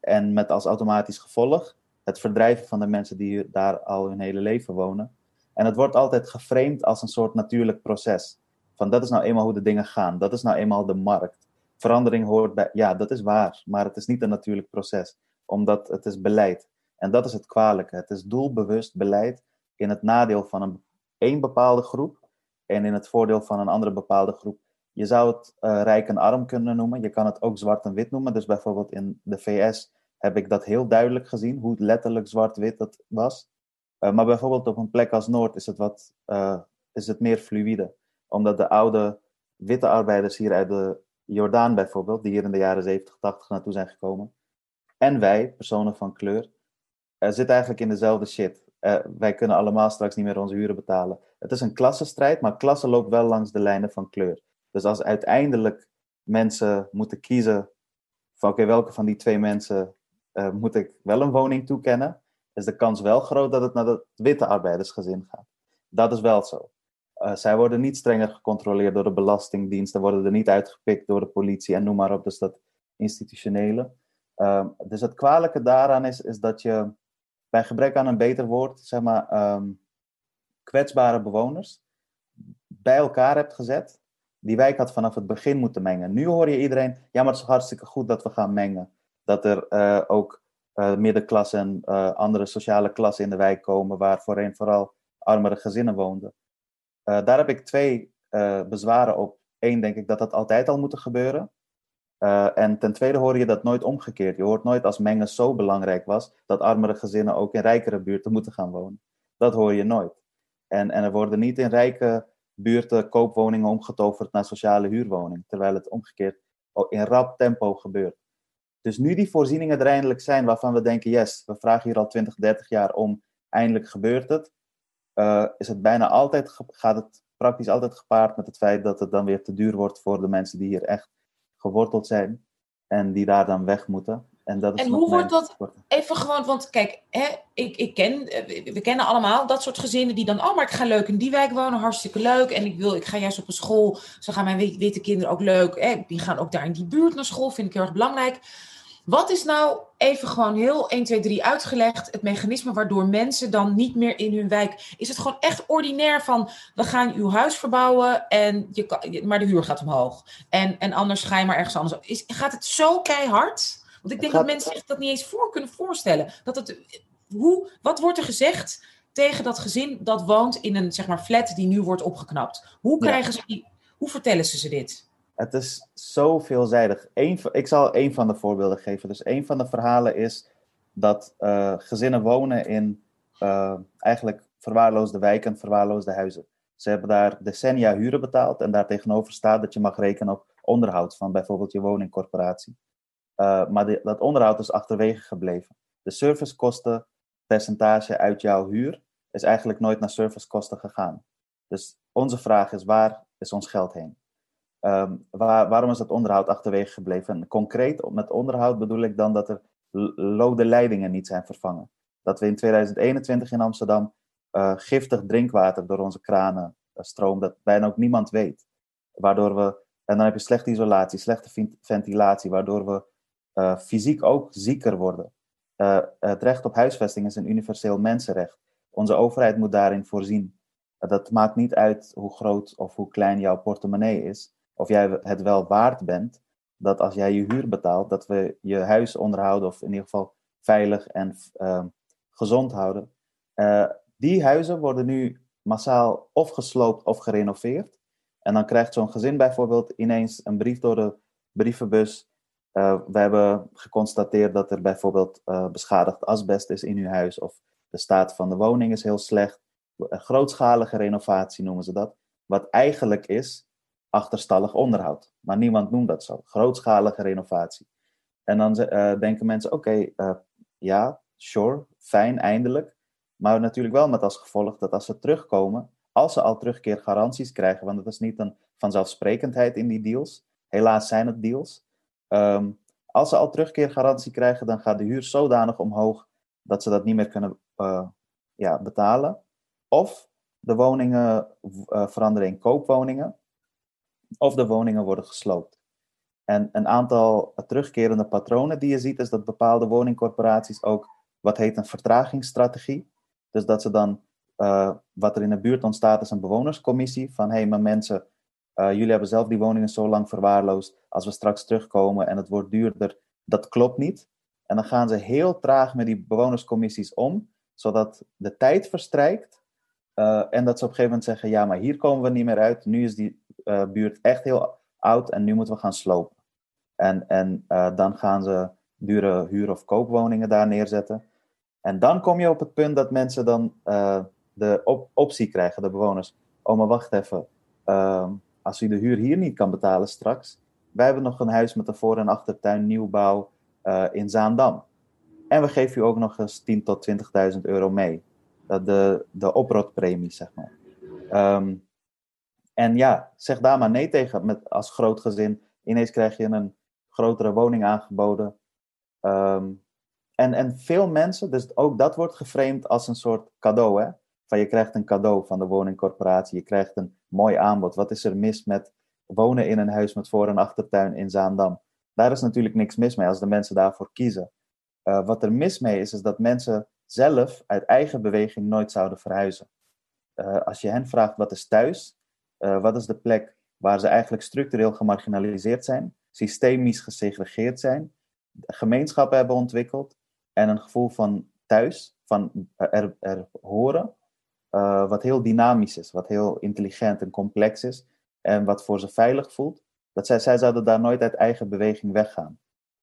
En met als automatisch gevolg het verdrijven van de mensen die daar al hun hele leven wonen. En het wordt altijd geframed als een soort natuurlijk proces. Van dat is nou eenmaal hoe de dingen gaan. Dat is nou eenmaal de markt. Verandering hoort bij. Ja, dat is waar. Maar het is niet een natuurlijk proces. Omdat het is beleid. En dat is het kwalijke. Het is doelbewust beleid in het nadeel van een bepaalde groep. En in het voordeel van een andere bepaalde groep. Je zou het eh, rijk en arm kunnen noemen. Je kan het ook zwart en wit noemen. Dus bijvoorbeeld in de VS heb ik dat heel duidelijk gezien. Hoe letterlijk zwart-wit dat was. Uh, maar bijvoorbeeld op een plek als Noord is het, wat, uh, is het meer fluïde. Omdat de oude witte arbeiders hier uit de Jordaan bijvoorbeeld, die hier in de jaren 70, 80 naartoe zijn gekomen, en wij, personen van kleur, uh, zitten eigenlijk in dezelfde shit. wij kunnen allemaal straks niet meer onze huren betalen. Het is een klassenstrijd, maar klasse loopt wel langs de lijnen van kleur. Dus als uiteindelijk mensen moeten kiezen van oké, welke van die twee mensen moet ik wel een woning toekennen, is de kans wel groot dat het naar het witte arbeidersgezin gaat. Dat is wel zo. Uh, zij worden niet strenger gecontroleerd door de Belastingdienst, worden er niet uitgepikt door de politie en noem maar op, dus dat institutionele. Uh, dus het kwalijke daaraan is, is dat je bij gebrek aan een beter woord, zeg maar, um, kwetsbare bewoners bij elkaar hebt gezet. Die wijk had vanaf het begin moeten mengen. Nu hoor je iedereen, ja, maar het is hartstikke goed dat we gaan mengen. Dat er uh, ook uh, middenklasse en andere sociale klassen in de wijk komen, waar voorheen vooral armere gezinnen woonden. Uh, daar heb ik twee bezwaren op. Eén, denk ik dat dat altijd al moet gebeuren. en ten tweede hoor je dat nooit omgekeerd. Je hoort nooit als mengen zo belangrijk was, dat armere gezinnen ook in rijkere buurten moeten gaan wonen. Dat hoor je nooit. En, en er worden niet in rijke buurten koopwoningen omgetoverd naar sociale huurwoningen, terwijl het omgekeerd in rap tempo gebeurt. Dus nu die voorzieningen er eindelijk zijn waarvan we denken, yes, we vragen hier al 20, 30 jaar om, eindelijk gebeurt het, uh, is het bijna altijd, gaat het praktisch altijd gepaard met het feit dat het dan weer te duur wordt voor de mensen die hier echt geworteld zijn en die daar dan weg moeten. En, dat is en hoe wordt dat even gewoon, want kijk, hè, ik, ik ken, we kennen allemaal dat soort gezinnen die dan, oh, maar ik ga leuk in die wijk wonen, hartstikke leuk. En ik wil, ik ga juist op een school, zo gaan mijn witte kinderen ook leuk. Hè, die gaan ook daar in die buurt naar school, vind ik heel erg belangrijk. Wat is nou even gewoon heel 1, 2, 3 uitgelegd het mechanisme waardoor mensen dan niet meer in hun wijk... Is het gewoon echt ordinair van we gaan uw huis verbouwen, en je kan, maar de huur gaat omhoog. En, en anders ga je maar ergens anders... Is, gaat het zo keihard? Want ik denk gaat, dat mensen zich dat niet eens voor kunnen voorstellen. Dat het, hoe, wat wordt er gezegd tegen dat gezin dat woont in een zeg maar, flat die nu wordt opgeknapt? Hoe, krijgen ja. ze hoe vertellen ze ze dit? Het is zo veelzijdig. Ik zal één van de voorbeelden geven. Dus één van de verhalen is dat uh, gezinnen wonen in uh, eigenlijk verwaarloosde wijken, verwaarloosde huizen. Ze hebben daar decennia huren betaald en daar tegenover staat dat je mag rekenen op onderhoud van bijvoorbeeld je woningcorporatie. Uh, maar dat onderhoud is achterwege gebleven. De servicekosten percentage uit jouw huur is eigenlijk nooit naar servicekosten gegaan. Dus onze vraag is, waar is ons geld heen? Waar, waarom is dat onderhoud achterwege gebleven? En concreet met onderhoud bedoel ik dan dat er lode leidingen niet zijn vervangen. Dat we in 2021 in Amsterdam uh, giftig drinkwater door onze kranen uh, stroomt, dat bijna ook niemand weet. Waardoor we, en dan heb je slechte isolatie, slechte ventilatie, waardoor we uh, fysiek ook zieker worden. het recht op huisvesting is een universeel mensenrecht. Onze overheid moet daarin voorzien. dat maakt niet uit hoe groot of hoe klein jouw portemonnee is. Of jij het wel waard bent, dat als jij je huur betaalt, dat we je huis onderhouden of in ieder geval veilig en ehm, gezond houden. Uh, die huizen worden nu massaal of gesloopt of gerenoveerd. En dan krijgt zo'n gezin bijvoorbeeld ineens een brief door de brievenbus. Uh, we hebben geconstateerd dat er bijvoorbeeld uh, beschadigd asbest is in uw huis. Of de staat van de woning is heel slecht. Grootschalige renovatie noemen ze dat. Wat eigenlijk is achterstallig onderhoud. Maar niemand noemt dat zo. Grootschalige renovatie. En dan uh, denken mensen: oké, okay, ja, sure, fijn, eindelijk. Maar natuurlijk wel met als gevolg dat als ze terugkomen, als ze al terugkeergaranties krijgen, want dat is niet een vanzelfsprekendheid in die deals. Helaas zijn het deals. Um, als ze al terugkeergarantie krijgen, dan gaat de huur zodanig omhoog dat ze dat niet meer kunnen uh, ja, betalen. Of de woningen veranderen in koopwoningen, of de woningen worden gesloopt. En een aantal terugkerende patronen die je ziet, is dat bepaalde woningcorporaties ook wat heet een vertragingsstrategie. Dus dat ze dan, uh, wat er in de buurt ontstaat, is een bewonerscommissie van hé, hey, maar mensen, uh, jullie hebben zelf die woningen zo lang verwaarloosd. Als we straks terugkomen en het wordt duurder, dat klopt niet. En dan gaan ze heel traag met die bewonerscommissies om, zodat de tijd verstrijkt. Uh, en dat ze op een gegeven moment zeggen, ja, maar hier komen we niet meer uit. Nu is die buurt echt heel oud en nu moeten we gaan slopen. En, en dan gaan ze dure huur- of koopwoningen daar neerzetten. En dan kom je op het punt dat mensen dan uh, de op optie krijgen, de bewoners. Oh, maar wacht even. Uh, als u de huur hier niet kan betalen straks. Wij hebben nog een huis met een voor- en achtertuin nieuwbouw in Zaandam. En we geven u ook nog eens 10 tot 20.000 euro mee. de, de oprotpremie, zeg maar. Um, en ja, zeg daar maar nee tegen met, als groot gezin. Ineens krijg je een grotere woning aangeboden. Um, en, en veel mensen, dus ook dat wordt geframed als een soort cadeau. Hè? Van je krijgt een cadeau van de woningcorporatie, je krijgt een mooi aanbod. Wat is er mis met wonen in een huis met voor- en achtertuin in Zaandam? Daar is natuurlijk niks mis mee als de mensen daarvoor kiezen. Uh, wat er mis mee is, is dat mensen zelf uit eigen beweging nooit zouden verhuizen. Uh, als je hen vraagt wat is thuis, uh, wat is de plek waar ze eigenlijk structureel gemarginaliseerd zijn, systemisch gesegregeerd zijn, gemeenschappen hebben ontwikkeld, en een gevoel van thuis, van er, horen, uh, wat heel dynamisch is, wat heel intelligent en complex is en wat voor ze veilig voelt. Dat zij, zij zouden daar nooit uit eigen beweging weggaan.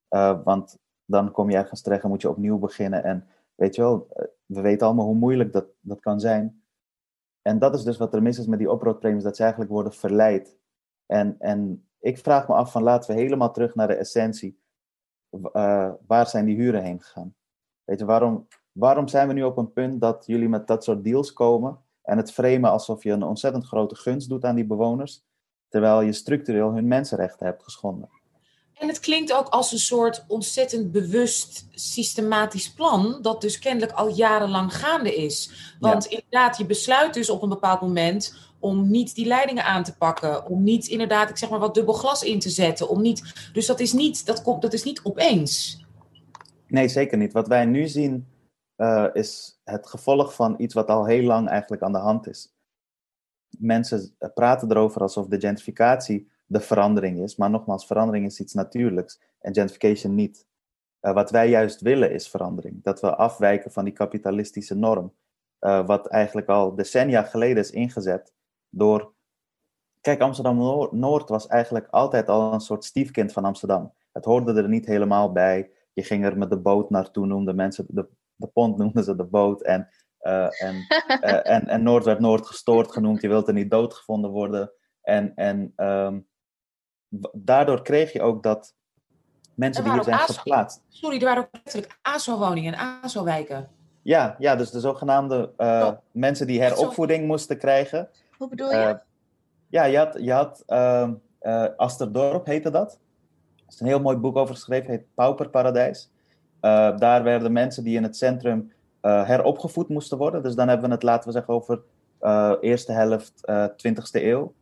Uh, want dan kom je ergens terecht en moet je opnieuw beginnen. En weet je wel, eh, we weten allemaal hoe moeilijk dat, dat kan zijn. En dat is dus wat er mis is met die oproodpremies, dat ze eigenlijk worden verleid. En, en ik vraag me af van laten we helemaal terug naar de essentie. Uh, waar zijn die huren heen gegaan? Weet je, waarom, waarom zijn we nu op een punt dat jullie met dat soort deals komen en het framen alsof je een ontzettend grote gunst doet aan die bewoners, terwijl je structureel hun mensenrechten hebt geschonden? En het klinkt ook als een soort ontzettend bewust systematisch plan, dat dus kennelijk al jarenlang gaande is. Want ja. inderdaad, je besluit dus op een bepaald moment om niet die leidingen aan te pakken, om niet inderdaad, ik zeg maar, wat dubbel glas in te zetten, om niet, dus dat is niet, dat komt, dat is niet opeens. Nee, zeker niet. Wat wij nu zien uh, is het gevolg van iets wat al heel lang eigenlijk aan de hand is. Mensen praten erover alsof de gentrificatie de verandering is, maar nogmaals, verandering is iets natuurlijks en gentrification niet. Uh, wat wij juist willen is verandering. Dat we afwijken van die kapitalistische norm, uh, wat eigenlijk al decennia geleden is ingezet door. Kijk, Amsterdam Noord was eigenlijk altijd al een soort stiefkind van Amsterdam. Het hoorde er niet helemaal bij je ging er met de boot naartoe, noemden mensen de, de pont noemden ze de boot. En, uh, en, en, en Noord werd Noord gestoord genoemd, je wilt er niet doodgevonden worden. En, en um, daardoor kreeg je ook dat mensen die hier zijn ASO, geplaatst. Sorry, er waren ook letterlijk ASO-woningen en ASO-wijken. Ja, ja, dus de zogenaamde uh, oh. mensen die heropvoeding moesten krijgen. Hoe bedoel je? ja, je had, je had Asterdorp, heette dat. Er is een heel mooi boek over geschreven, heet Pauperparadijs. Uh, daar werden mensen die in het centrum uh, heropgevoed moesten worden. Dus dan hebben we het, laten we zeggen, over uh, eerste helft 20e eeuw.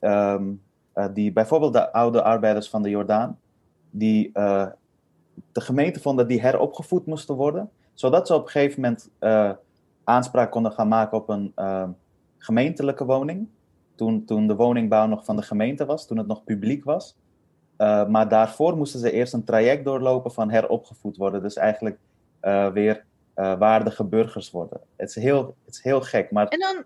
Um, die bijvoorbeeld de oude arbeiders van de Jordaan, die de gemeente vonden die heropgevoed moesten worden, zodat ze op een gegeven moment aanspraak konden gaan maken op een gemeentelijke woning. toen, toen de woningbouw nog van de gemeente was, toen het nog publiek was. Uh, maar daarvoor moesten ze eerst een traject doorlopen van heropgevoed worden. Dus eigenlijk uh, weer uh, waardige burgers worden. Het is heel, het is heel gek. Maar... En dan.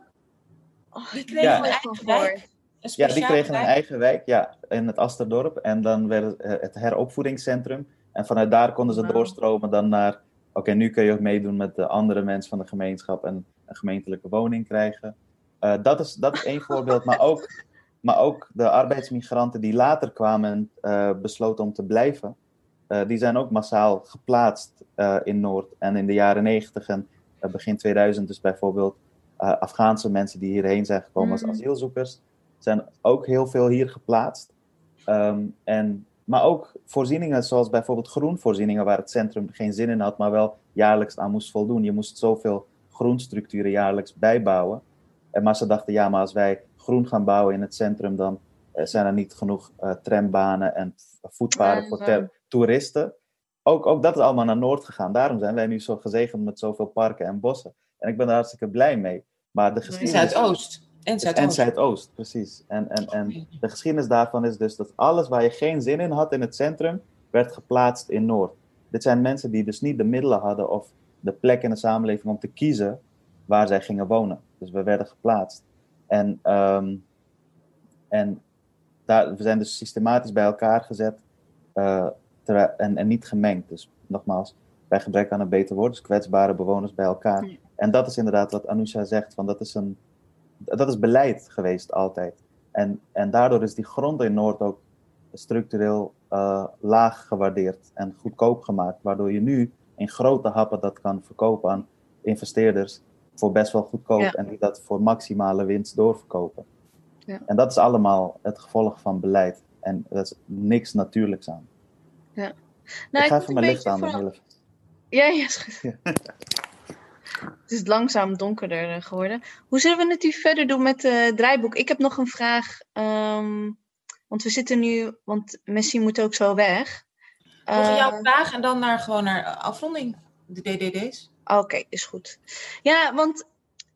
Oh, die kregen ja. eigen wijk. Ja, die kregen een eigen wijk ja, in het Asterdorp. En dan werd het, het heropvoedingscentrum. En vanuit daar konden ze wow. doorstromen dan naar. Oké, nu kun je ook meedoen met de andere mensen van de gemeenschap en een gemeentelijke woning krijgen. Uh, dat, is, dat is één voorbeeld. Maar ook, maar ook de arbeidsmigranten die later kwamen en uh, besloten om te blijven. Uh, die zijn ook massaal geplaatst in Noord. En in de jaren 90 en begin 2000 dus bijvoorbeeld Afghaanse mensen die hierheen zijn gekomen mm. als asielzoekers. Zijn ook heel veel hier geplaatst. Um, en, maar ook voorzieningen zoals bijvoorbeeld groenvoorzieningen waar het centrum geen zin in had, maar wel jaarlijks aan moest voldoen. Je moest zoveel groenstructuren jaarlijks bijbouwen. En maar ze dachten, ja, maar als wij groen gaan bouwen in het centrum, dan uh, zijn er niet genoeg uh, trambanen en voetpaden voor ter- toeristen. Ook, ook dat is allemaal naar Noord gegaan. Daarom zijn wij nu zo gezegend met zoveel parken en bossen. En ik ben daar hartstikke blij mee. Maar de geschiedenis... Zuidoost. En Zuidoost. En Zuidoost, precies. En, en, en de geschiedenis daarvan is dus dat alles waar je geen zin in had in het centrum, werd geplaatst in Noord. Dit zijn mensen die dus niet de middelen hadden of de plek in de samenleving om te kiezen waar zij gingen wonen. Dus we werden geplaatst. En, um, en daar, we zijn dus systematisch bij elkaar gezet uh, terwijl, en, en niet gemengd. Dus nogmaals, bij gebrek aan een beter woord, dus kwetsbare bewoners bij elkaar. Ja. En dat is inderdaad wat Anusha zegt, van dat is, een, dat is beleid geweest altijd. En, en daardoor is die grond in Noord ook structureel uh, laag gewaardeerd en goedkoop gemaakt, waardoor je nu in grote happen dat kan verkopen aan investeerders voor best wel goedkoop ja. en die dat voor maximale winst doorverkopen. Ja. En dat is allemaal het gevolg van beleid. En dat is niks natuurlijks aan. Ja. Nou, ik ga even mijn licht aan. Ja, ja, is goed. Ja. Het is langzaam donkerder eh, geworden. Hoe zullen we het nu verder doen met het uh, draaiboek? Ik heb nog een vraag. Um, want we zitten nu, want Messi moet ook zo weg. Nog jouw vraag en dan naar, gewoon naar afronding, de DDD's. Oké, okay, is goed. Ja, want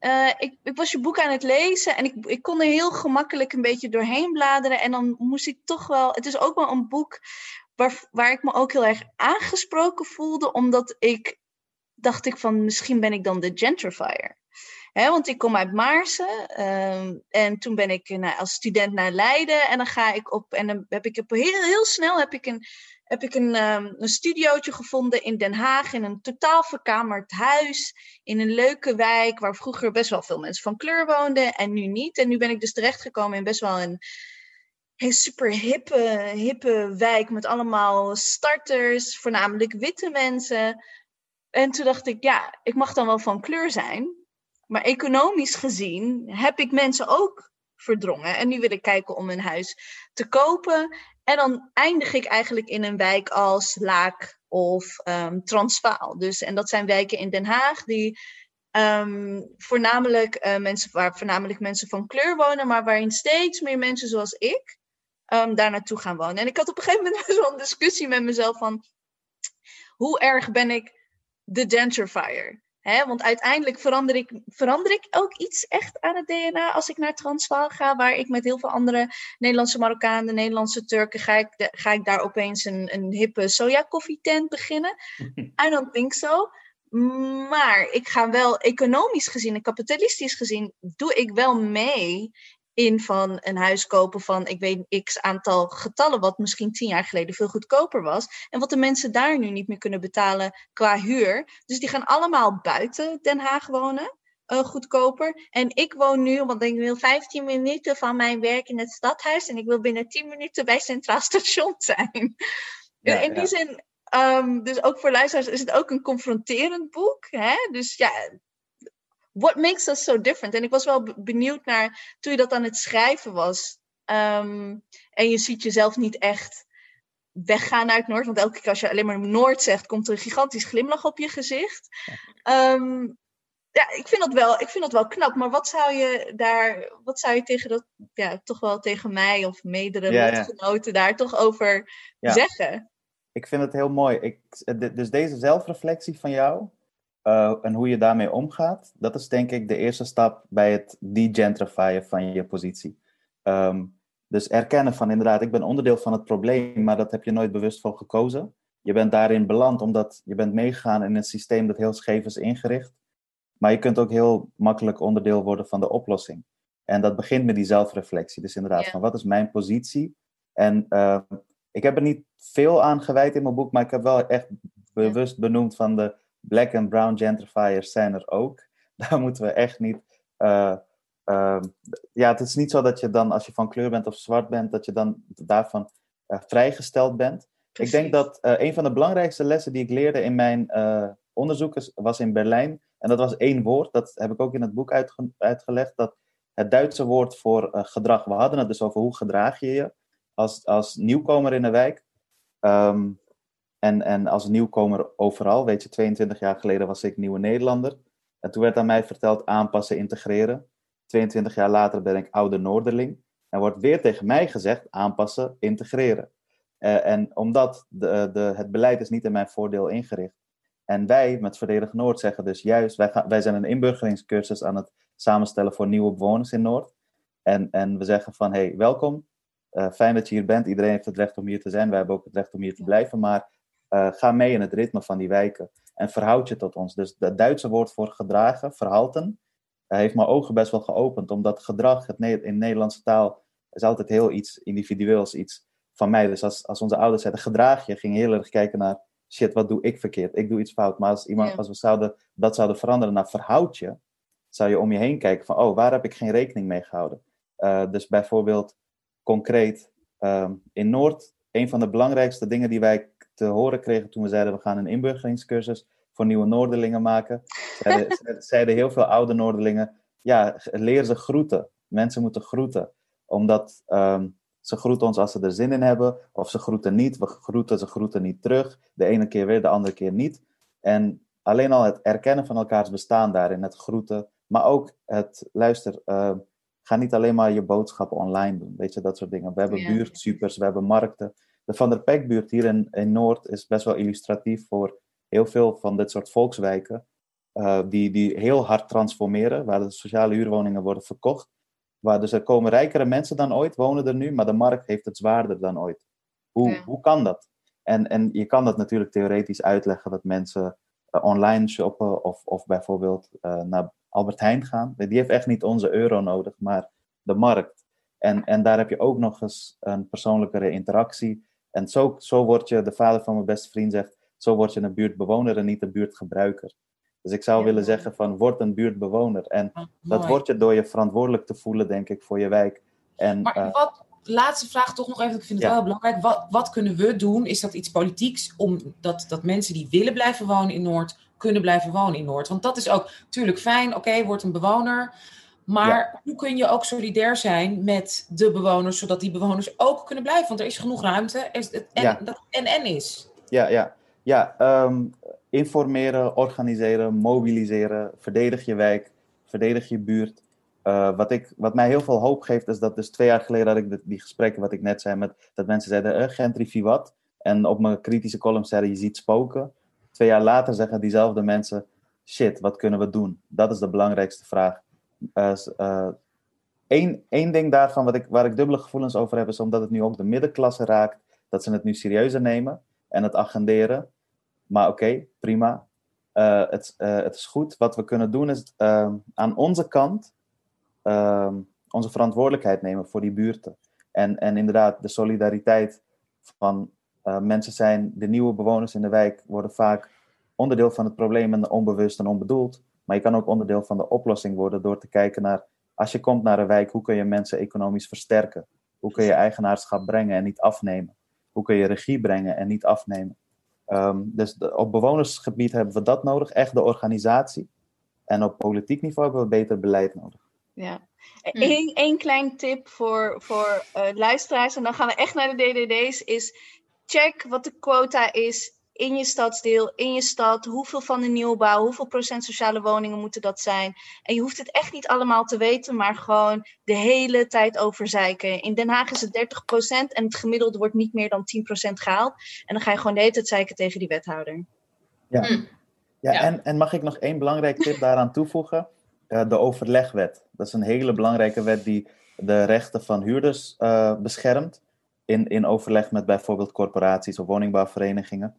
uh, ik, ik, was je boek aan het lezen en ik, ik kon er heel gemakkelijk een beetje doorheen bladeren. En dan moest ik toch wel. Het is ook wel een boek waar, waar ik me ook heel erg aangesproken voelde, omdat ik dacht ik van misschien ben ik dan de gentrifier. He, want ik kom uit Maarsen um, en toen ben ik nou, als student naar Leiden en dan ga ik op en dan heb ik heel, heel snel heb ik een heb ik een, um, een studiootje gevonden in Den Haag, in een totaal verkamerd huis, in een leuke wijk waar vroeger best wel veel mensen van kleur woonden en nu niet. En nu ben ik dus terechtgekomen in best wel een, een super hippe, hippe wijk met allemaal starters, voornamelijk witte mensen. En toen dacht ik, ja, ik mag dan wel van kleur zijn, maar economisch gezien heb ik mensen ook verdrongen. En nu wil ik kijken om een huis te kopen. En dan eindig ik eigenlijk in een wijk als Laak of um, Transvaal. Dus, en dat zijn wijken in Den Haag die um, voornamelijk, uh, mensen, waar voornamelijk mensen van kleur wonen, maar waarin steeds meer mensen zoals ik um, daar naartoe gaan wonen. En ik had op een gegeven moment zo'n discussie met mezelf van hoe erg ben ik de gentrifier? Hè, want uiteindelijk verander ik, verander ik ook iets echt aan het DNA als ik naar Transvaal ga, waar ik met heel veel andere Nederlandse Marokkanen, Nederlandse Turken, ga ik, de, ga ik daar opeens een, een hippe soja-koffietent beginnen? I don't think so. Maar ik ga wel economisch gezien en kapitalistisch gezien, doe ik wel mee in van een huis kopen van, ik weet, x aantal getallen, wat misschien tien jaar geleden veel goedkoper was. En wat de mensen daar nu niet meer kunnen betalen qua huur. Dus die gaan allemaal buiten Den Haag wonen. Uh, goedkoper. En ik woon nu, want ik wil 15 minuten van mijn werk in het stadhuis. En ik wil binnen 10 minuten bij Centraal Station zijn. Ja, in die ja. zin, um, dus ook voor luisteraars is het ook een confronterend boek. Hè? Dus ja, what makes us so different? En ik was wel benieuwd naar, toen je dat aan het schrijven was, um, en je ziet jezelf niet echt weggaan uit Noord, want elke keer als je alleen maar Noord zegt, komt er een gigantisch glimlach op je gezicht. Um, ja, ik vind dat wel, ik vind dat wel knap, maar wat zou je daar, wat zou je tegen dat, ja, toch wel tegen mij of meerdere ja, daar toch over ja. zeggen? Ik vind het heel mooi. Ik, dus deze zelfreflectie van jou, uh, en hoe je daarmee omgaat, dat is denk ik de eerste stap bij het degentrifyen van je positie. Ehm, dus erkennen van inderdaad, ik ben onderdeel van het probleem, maar dat heb je nooit bewust voor gekozen. Je bent daarin beland omdat je bent meegegaan in een systeem dat heel scheef is ingericht. Maar je kunt ook heel makkelijk onderdeel worden van de oplossing. En dat begint met die zelfreflectie. Dus inderdaad, Ja. van wat is mijn positie? En eh, ik heb er niet veel aan gewijd in mijn boek, maar ik heb wel echt bewust benoemd van de black en brown gentrifiers zijn er ook. Daar moeten we echt niet. eh, eh, ja, het is niet zo dat je dan, als je van kleur bent of zwart bent, dat je dan daarvan eh, vrijgesteld bent. Ik denk dat eh, een van de belangrijkste lessen die ik leerde in mijn onderzoek was in Berlijn. En dat was één woord, dat heb ik ook in het boek uitge- uitgelegd. Dat het Duitse woord voor gedrag. We hadden het dus over hoe gedraag je je als, als nieuwkomer in een wijk. Ehm, en, en als nieuwkomer overal. Weet je, 22 jaar geleden was ik nieuwe Nederlander. En toen werd aan mij verteld aanpassen, integreren. 22 jaar later ben ik oude Noorderling. En wordt weer tegen mij gezegd aanpassen, integreren. Eh, en omdat de, de, het beleid is niet in mijn voordeel ingericht. En wij met Verdedig Noord zeggen dus juist, wij, gaan, wij zijn een inburgeringscursus aan het samenstellen voor nieuwe bewoners in Noord. En, en we zeggen van, hey, welkom. Eh, fijn dat je hier bent. Iedereen heeft het recht om hier te zijn. Wij hebben ook het recht om hier te blijven. Maar eh, ga mee in het ritme van die wijken. En verhoud je tot ons. Dus het Duitse woord voor gedragen, verhalten, eh, heeft mijn ogen best wel geopend. Omdat gedrag het Ne- in Nederlandse taal is altijd heel iets individueels, iets van mij. Dus als, als onze ouders zeiden gedraag je, ging je heel erg kijken naar shit, wat doe ik verkeerd? Ik doe iets fout. Maar als, iemand, Ja. als we zouden, dat zouden veranderen naar verhoud je, zou je om je heen kijken van, oh, waar heb ik geen rekening mee gehouden? Eh, dus bijvoorbeeld concreet ehm, in Noord, een van de belangrijkste dingen die wij te horen kregen toen we zeiden we gaan een inburgeringscursus voor nieuwe Noorderlingen maken, zeiden, ze- zeiden heel veel oude Noorderlingen, ja, leer ze groeten. Mensen moeten groeten, omdat ehm, ze groeten ons als ze er zin in hebben, of ze groeten niet, we groeten, ze groeten niet terug, de ene keer weer, de andere keer niet. En alleen al het erkennen van elkaars bestaan daarin, het groeten, maar ook het, luister, ehm, ga niet alleen maar je boodschappen online doen, weet je, dat soort dingen. We hebben Ja. buurtsupers, we hebben markten. De Van der Pekbuurt hier in, in Noord is best wel illustratief voor heel veel van dit soort volkswijken, eh, die, die heel hard transformeren, waar de sociale huurwoningen worden verkocht. Waar dus er komen rijkere mensen dan ooit, wonen er nu, maar de markt heeft het zwaarder dan ooit. Hoe, Ja. hoe kan dat? En, en je kan dat natuurlijk theoretisch uitleggen dat mensen eh, online shoppen of, of bijvoorbeeld eh, naar Albert Heijn gaan. Die heeft echt niet onze euro nodig, maar de markt. En, en daar heb je ook nog eens een persoonlijkere interactie. En zo, zo word je, de vader van mijn beste vriend zegt, zo word je een buurtbewoner en niet een buurtgebruiker. Dus ik zou Ja, willen mooi. zeggen van, word een buurtbewoner. En Ah, dat word je door je verantwoordelijk te voelen, denk ik, voor je wijk. En, Maar eh, wat, laatste vraag toch nog even, ik vind het Ja. wel belangrijk. Wat, wat kunnen we doen? Is dat iets politieks om dat, dat mensen die willen blijven wonen in Noord, kunnen blijven wonen in Noord? Want dat is ook natuurlijk fijn, oké, wordt een bewoner. Maar hoe kun je ook solidair zijn met de bewoners, zodat die bewoners ook kunnen blijven? Want er is genoeg ruimte en Ja. dat en en is. Ja, ja. ja ehm, informeren, organiseren, mobiliseren, verdedig je wijk, verdedig je buurt. Eh, wat, ik, wat mij heel veel hoop geeft, is dat dus twee jaar geleden had ik de- die gesprekken, wat ik net zei, met, dat mensen zeiden, eh, gentrifi wat? En op mijn kritische column zeiden, je ziet spoken. Twee jaar later zeggen diezelfde mensen, shit, wat kunnen we doen? Dat is de belangrijkste vraag. Eh, s- eh, Eén één ding daarvan wat ik, waar ik dubbele gevoelens over heb, is omdat het nu ook de middenklasse raakt, dat ze het nu serieuzer nemen en het agenderen. Maar oké, prima. Eh, het, eh, het is goed. Wat we kunnen doen is ehm, aan onze kant ehm, onze verantwoordelijkheid nemen voor die buurten. En, en inderdaad, de solidariteit van eh, mensen zijn, de nieuwe bewoners in de wijk worden vaak onderdeel van het probleem en onbewust en onbedoeld. Maar je kan ook onderdeel van de oplossing worden door te kijken naar, als je komt naar een wijk, hoe kun je mensen economisch versterken? Hoe kun je eigenaarschap brengen en niet afnemen? Hoe kun je regie brengen en niet afnemen? Ehm, dus de- op bewonersgebied hebben we dat nodig, echt de organisatie. En op politiek niveau hebben we beter beleid nodig. Ja. Hm. Eén één klein tip voor, voor eh, luisteraars, en dan gaan we echt naar de DDD's, is check wat de quota is in je stadsdeel, in je stad. Hoeveel van de nieuwbouw, hoeveel procent sociale woningen moeten dat zijn? En je hoeft het echt niet allemaal te weten, maar gewoon de hele tijd overzeiken. In Den Haag is het 30 procent en het gemiddelde wordt niet meer dan 10 procent gehaald. En dan ga je gewoon de hele tijd zeiken tegen die wethouder. Ja, Hm. ja, Ja. En, en mag ik nog één belangrijk tip daaraan toevoegen? Eh, de overlegwet. Dat is een hele belangrijke wet die de rechten van huurders uh, beschermt. In, in overleg met bijvoorbeeld corporaties of woningbouwverenigingen.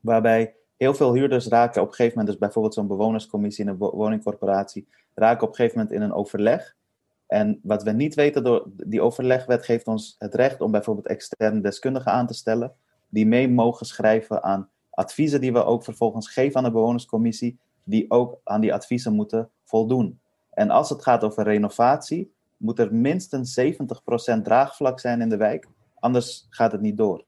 Waarbij heel veel huurders raken op een gegeven moment, dus bijvoorbeeld zo'n bewonerscommissie in een woningcorporatie, raken op een gegeven moment in een overleg. En wat we niet weten door die overlegwet geeft ons het recht om bijvoorbeeld externe deskundigen aan te stellen, die mee mogen schrijven aan adviezen die we ook vervolgens geven aan de bewonerscommissie, die ook aan die adviezen moeten voldoen. En als het gaat over renovatie, moet er minstens 70% draagvlak zijn in de wijk, anders gaat het niet door.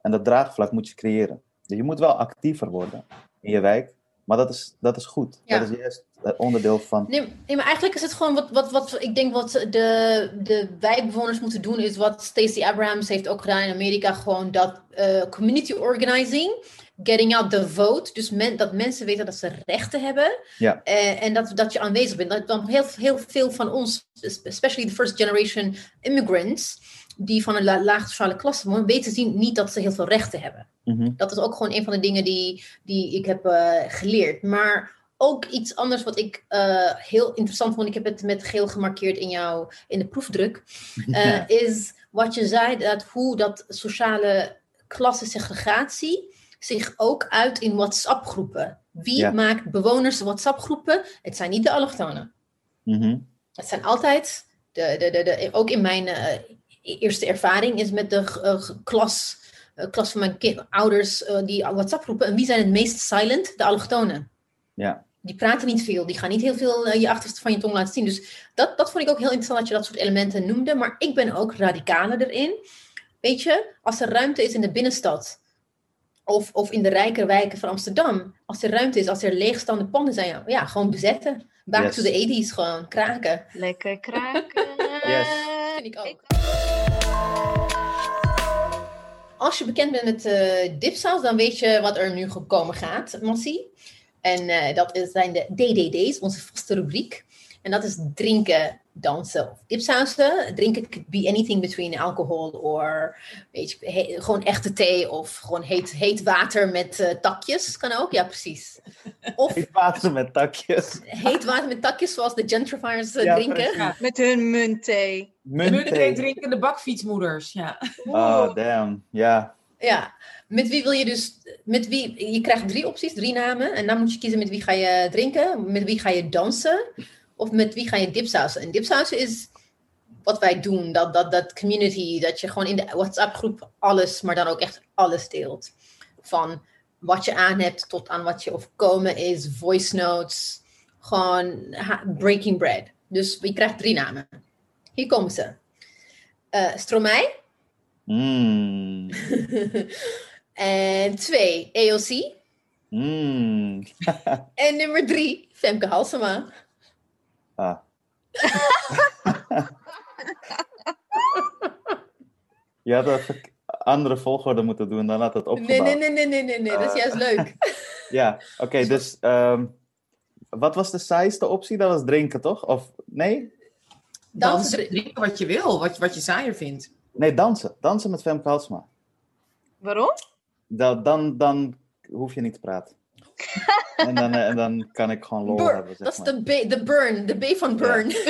En dat draagvlak moet je creëren. Dus je moet wel actiever worden in je wijk, maar dat is, dat is goed. Ja. Dat is juist onderdeel van. Nee, nee, maar eigenlijk is het gewoon wat, wat, wat ik denk wat de, de wijkbewoners moeten doen, is wat Stacey Abrams heeft ook gedaan in Amerika, gewoon dat uh, community organizing getting out the vote. Dus men, dat mensen weten dat ze rechten hebben. Ja. Uh, en dat, dat je aanwezig bent. Dat, dan heel, heel veel van ons, especially the first generation immigrants, die van een la lage sociale klasse wonen, weten zien niet dat ze heel veel rechten hebben. Mm -hmm. Dat is ook gewoon een van de dingen die, die ik heb uh, geleerd. Maar ook iets anders wat ik uh, heel interessant vond. Ik heb het met geel gemarkeerd in jouw in de proefdruk. Uh, is wat je zei, dat hoe dat sociale klassensegregatie zich ook uit in WhatsApp-groepen. Wie Ja. maakt bewoners WhatsApp-groepen? Het zijn niet de allochtonen. Mhm. Het zijn altijd, de, de, de, de, ook in mijn eh, eerste ervaring is met de eh, klas, eh, klas van mijn ki- ouders eh, die WhatsApp roepen. En wie zijn het meest silent? De allochtonen. Ja. Die praten niet veel, die gaan niet heel veel je achterste van je tong laten zien. Dus dat, dat vond ik ook heel interessant dat je dat soort elementen noemde. Maar ik ben ook radicaler erin. Weet je, als er ruimte is in de binnenstad, of, of in de rijke wijken van Amsterdam, als er ruimte is, als er leegstaande panden zijn, ja, gewoon bezetten. Back Yes. to the 80s gewoon, kraken. Lekker kraken. Yes. Vind ik ook. Als je bekend bent met eh dipsaus, dan weet je wat er nu gekomen gaat, Massie. En eh, dat is, zijn de DDD's, onze vaste rubriek. En dat is drinken, dansen of dipsausen. Drinken could be anything between alcohol or weet je, he- gewoon echte thee of gewoon heet, heet water met eh, takjes. Kan ook, ja precies. Of Ik water met takjes. heet water met takjes zoals de gentrifiers eh, Ja, drinken. Ja. Met hun muntthee. De muntthee Muntthee. drinkende bakfietsmoeders. Ja. Oh, damn. Ja. Ja, met wie wil je dus, met wie, je krijgt drie opties, drie namen. En dan moet je kiezen met wie ga je drinken, met wie ga je dansen, of met wie ga je dipsausen. En dipsausen is wat wij doen, dat, dat, dat community, dat je gewoon in de WhatsApp groep alles, maar dan ook echt alles deelt. Van wat je aan hebt tot aan wat je overkomen is, voice notes, gewoon breaking bread. Dus je krijgt drie namen. Hier komen ze. Stromae. Mm. en twee, AOC. Mm. En nummer drie, Femke Halsema. Ah. Je had een andere volgorde moeten doen, dan had het opgebouwd. Nee, nee, nee, nee, nee, nee, nee, dat is juist leuk. Ja, oké, dus ehm, wat was de saaiste optie? Dat was drinken, toch? Of nee? Dansen, Dansen, drinken wat je wil, wat, je- wat je saaier vindt. Nee, dansen. Dansen met Femke Halsema. Waarom? Dan, dan, dan hoef je niet te praten. En, dan, eh, en dan kan ik gewoon lol hebben, dat is de B, de burn, de B van burn.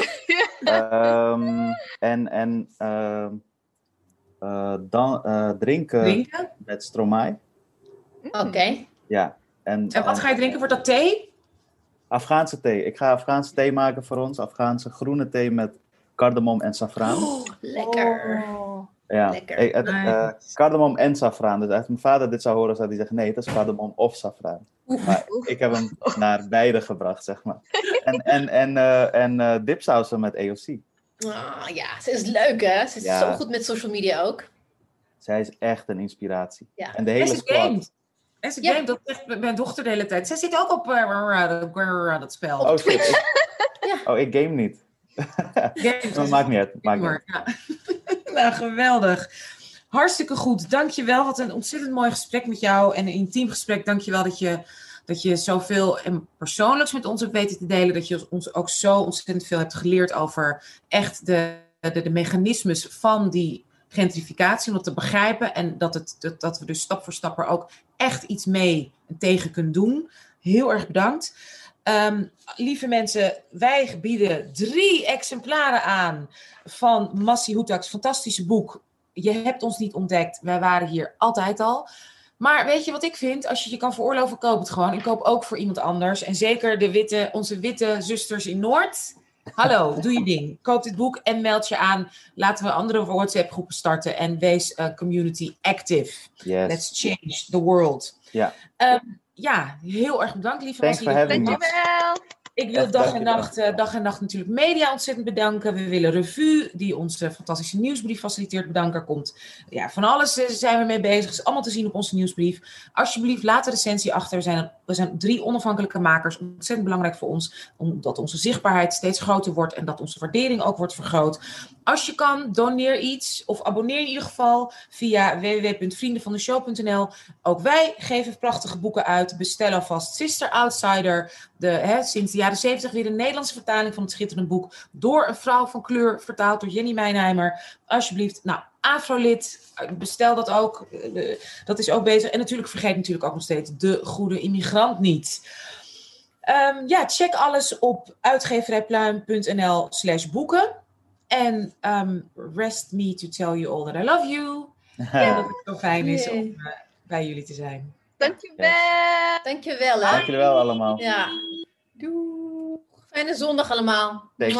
Ehm, en en ehm, eh, dan, eh, drinken Drinken? met Stromae. Oké. Ja. En, En wat ga je drinken? Wordt dat thee? Afghaanse thee. Ik ga Afghaanse thee maken voor ons. Afghaanse groene thee met cardamom en saffraan. Oh, lekker. Oh. Ja. lekker. Ik- het, Nice. eh, cardamom en saffraan. Dus als mijn vader dit zou horen, zou hij zeggen: nee, het is cardamom of saffraan. Oef. Maar ik heb hem naar beide gebracht, zeg maar. En, en, en, eh, en eh, dipsausen met AOC. Ah, ja, ze is leuk hè. Ze is Ja. zo goed met social media ook. Zij is echt een inspiratie. Ja. En de hele ze squad. gamet. En ze Ja. gamet, dat zegt mijn dochter de hele tijd. Zij zit ook op eh, dat spel. Oh shit. Ja. Oh, ik game niet. Dat maakt niet uit. Maakt niet uit. Nou, geweldig. Hartstikke goed. Dankjewel. Wat een ontzettend mooi gesprek met jou. En een intiem gesprek. Dankjewel dat je, dat je zoveel persoonlijks met ons hebt weten te delen. Dat je ons ook zo ontzettend veel hebt geleerd over echt de, de, de mechanismes van die gentrificatie. Om dat te begrijpen. En dat, het, dat, dat we dus stap voor stap er ook echt iets mee en tegen kunnen doen. Heel erg bedankt. Ehm, lieve mensen, wij bieden drie exemplaren aan van Massi Hoetaks fantastische boek. Je hebt ons niet ontdekt, wij waren hier altijd al. Maar weet je wat ik vind? Als je je kan veroorloven, koop het gewoon. En koop ook voor iemand anders. En zeker de witte, onze witte zusters in Noord. Hallo, doe je ding. Koop dit boek en meld je aan. Laten we andere WhatsApp-groepen starten. En wees uh, community active. Yes. Let's change the world. Ja. Um, ja, heel erg bedankt, lieve Thanks for having me. Ik wil Echt, dag en, nacht, eh, dag en nacht natuurlijk media ontzettend bedanken. We willen Revue, die onze fantastische nieuwsbrief faciliteert, bedanken. Er komt ja, van alles eh, zijn we mee bezig. is allemaal te zien op onze nieuwsbrief. Alsjeblieft, laat de recensie achter. We zijn, we zijn drie onafhankelijke makers. Ontzettend belangrijk voor ons, omdat onze zichtbaarheid steeds groter wordt en dat onze waardering ook wordt vergroot. Als je kan, doneer iets of abonneer in ieder geval via www.vriendenvandeshow.nl. Ook wij geven prachtige boeken uit. Bestel alvast Sister Outsider. De, hè, sinds jaren 70 weer een Nederlandse vertaling van het schitterende boek. Door een vrouw van kleur, vertaald door Jenny Mijnheimer. Alsjeblieft, nou, Afrolid, bestel dat ook. Eh, Dat is ook bezig. En natuurlijk vergeet natuurlijk ook nog steeds de goede immigrant niet. Ehm, ja, check alles op uitgeverijpluim.nl slash boeken. En ehm, rest me to tell you all that I love you. En dat het zo fijn is om eh, bij jullie te zijn. Dankjewel. Dankjewel hè. Dank jullie wel allemaal. Ja. Doei. Fijne zondag allemaal. Thanks.